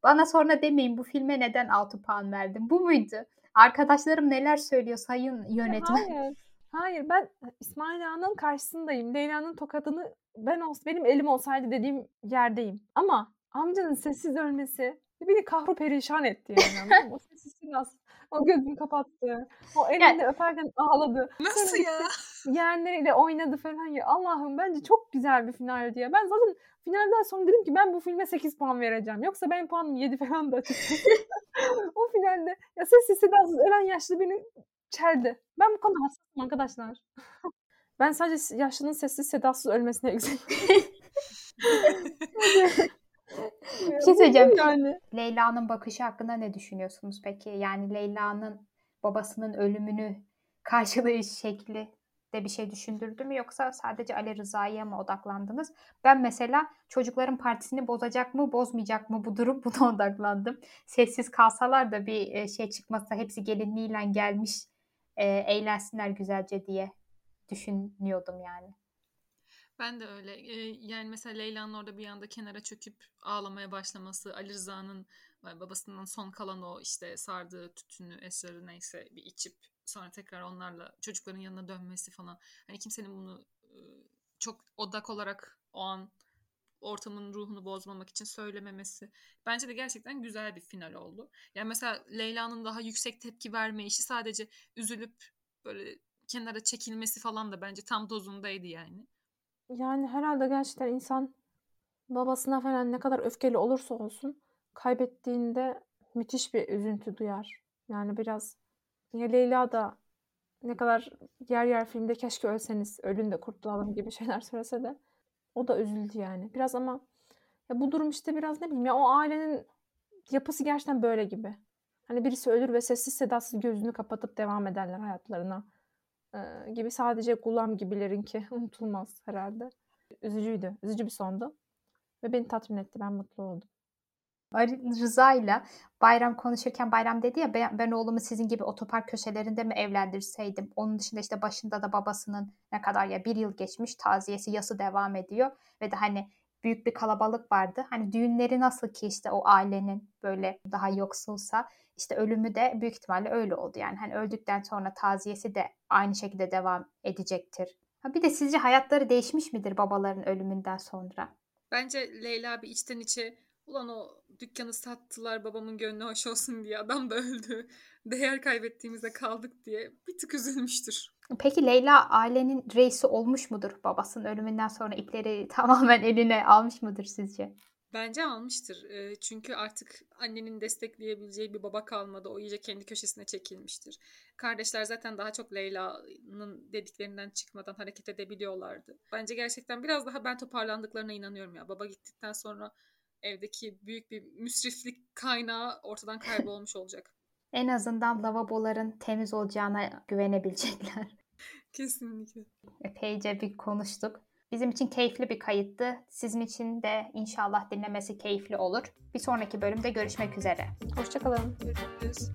Bana sonra demeyin bu filme neden 6 puan verdim. Bu muydu? Arkadaşlarım neler söylüyor sayın yönetmen. hayır. Hayır ben İsmail Ağa'nın karşısındayım. Leyla'nın tokadını ben olsa benim elim olsaydı dediğim yerdeyim. Ama amcanın sessiz ölmesi beni kahru perişan etti yani. o sessiz sedasız. O gözünü kapattı. O elinde öperken ağladı. Nasıl Sonra ya? gitti, yeğenleriyle oynadı falan ya. Allah'ım bence çok güzel bir finaldi ya. Ben zaten finalden sonra dedim ki ben bu filme 8 puan vereceğim. Yoksa benim puanım 7 falan da açıkçası. o finalde ya sessiz sedasız ölen yaşlı beni çeldi. Ben bu konuda hassasım arkadaşlar. ben sadece yaşlının sessiz sedasız ölmesine üzülüyorum. Bir şey söyleyeceğim. Yani. Leyla'nın bakışı hakkında ne düşünüyorsunuz peki? Yani Leyla'nın babasının ölümünü karşılığı şekli de bir şey düşündürdü mü yoksa sadece Ali Rıza'ya mı odaklandınız? Ben mesela çocukların partisini bozacak mı, bozmayacak mı bu durum buna odaklandım. Sessiz kalsalar da bir e, şey çıkmasa hepsi gelinliğiyle gelmiş e, eğlensinler güzelce diye düşünüyordum yani. Ben de öyle. Ee, yani mesela Leyla'nın orada bir anda kenara çöküp ağlamaya başlaması, Ali Rıza'nın e, babasından son kalan o işte sardığı tütünü, esrarı neyse bir içip sonra tekrar onlarla çocukların yanına dönmesi falan. Hani kimsenin bunu e, çok odak olarak o an ortamın ruhunu bozmamak için söylememesi. Bence de gerçekten güzel bir final oldu. Yani mesela Leyla'nın daha yüksek tepki verme işi sadece üzülüp böyle kenara çekilmesi falan da bence tam dozundaydı yani. Yani herhalde gerçekten insan babasına falan ne kadar öfkeli olursa olsun kaybettiğinde müthiş bir üzüntü duyar. Yani biraz ya Leyla da ne kadar yer yer filmde keşke ölseniz ölün de kurtulalım gibi şeyler söylese de o da üzüldü yani. Biraz ama ya bu durum işte biraz ne bileyim ya o ailenin yapısı gerçekten böyle gibi. Hani birisi ölür ve sessiz sedasız gözünü kapatıp devam ederler hayatlarına ee, gibi sadece Gulam gibilerinki unutulmaz herhalde. Üzücüydü. Üzücü bir sondu. Ve beni tatmin etti. Ben mutlu oldum. Ali Rıza'yla Bayram konuşurken Bayram dedi ya ben, ben oğlumu sizin gibi otopark köşelerinde mi evlendirseydim? Onun dışında işte başında da babasının ne kadar ya bir yıl geçmiş taziyesi yası devam ediyor ve de hani büyük bir kalabalık vardı. Hani düğünleri nasıl ki işte o ailenin böyle daha yoksulsa işte ölümü de büyük ihtimalle öyle oldu. Yani hani öldükten sonra taziyesi de aynı şekilde devam edecektir. Ha bir de sizce hayatları değişmiş midir babaların ölümünden sonra? Bence Leyla bir içten içe ulan o dükkanı sattılar babamın gönlü hoş olsun diye adam da öldü. Değer kaybettiğimizde kaldık diye bir tık üzülmüştür. Peki Leyla ailenin reisi olmuş mudur? Babasının ölümünden sonra ipleri tamamen eline almış mıdır sizce? Bence almıştır. Ee, Çünkü artık annenin destekleyebileceği bir baba kalmadı. O iyice kendi köşesine çekilmiştir. Kardeşler zaten daha çok Leyla'nın dediklerinden çıkmadan hareket edebiliyorlardı. Bence gerçekten biraz daha ben toparlandıklarına inanıyorum ya. Baba gittikten sonra evdeki büyük bir müsriflik kaynağı ortadan kaybolmuş olacak. En azından lavaboların temiz olacağına güvenebilecekler. Kesinlikle. Epeyce bir konuştuk. Bizim için keyifli bir kayıttı. Sizin için de inşallah dinlemesi keyifli olur. Bir sonraki bölümde görüşmek üzere. Hoşçakalın. Görüşürüz.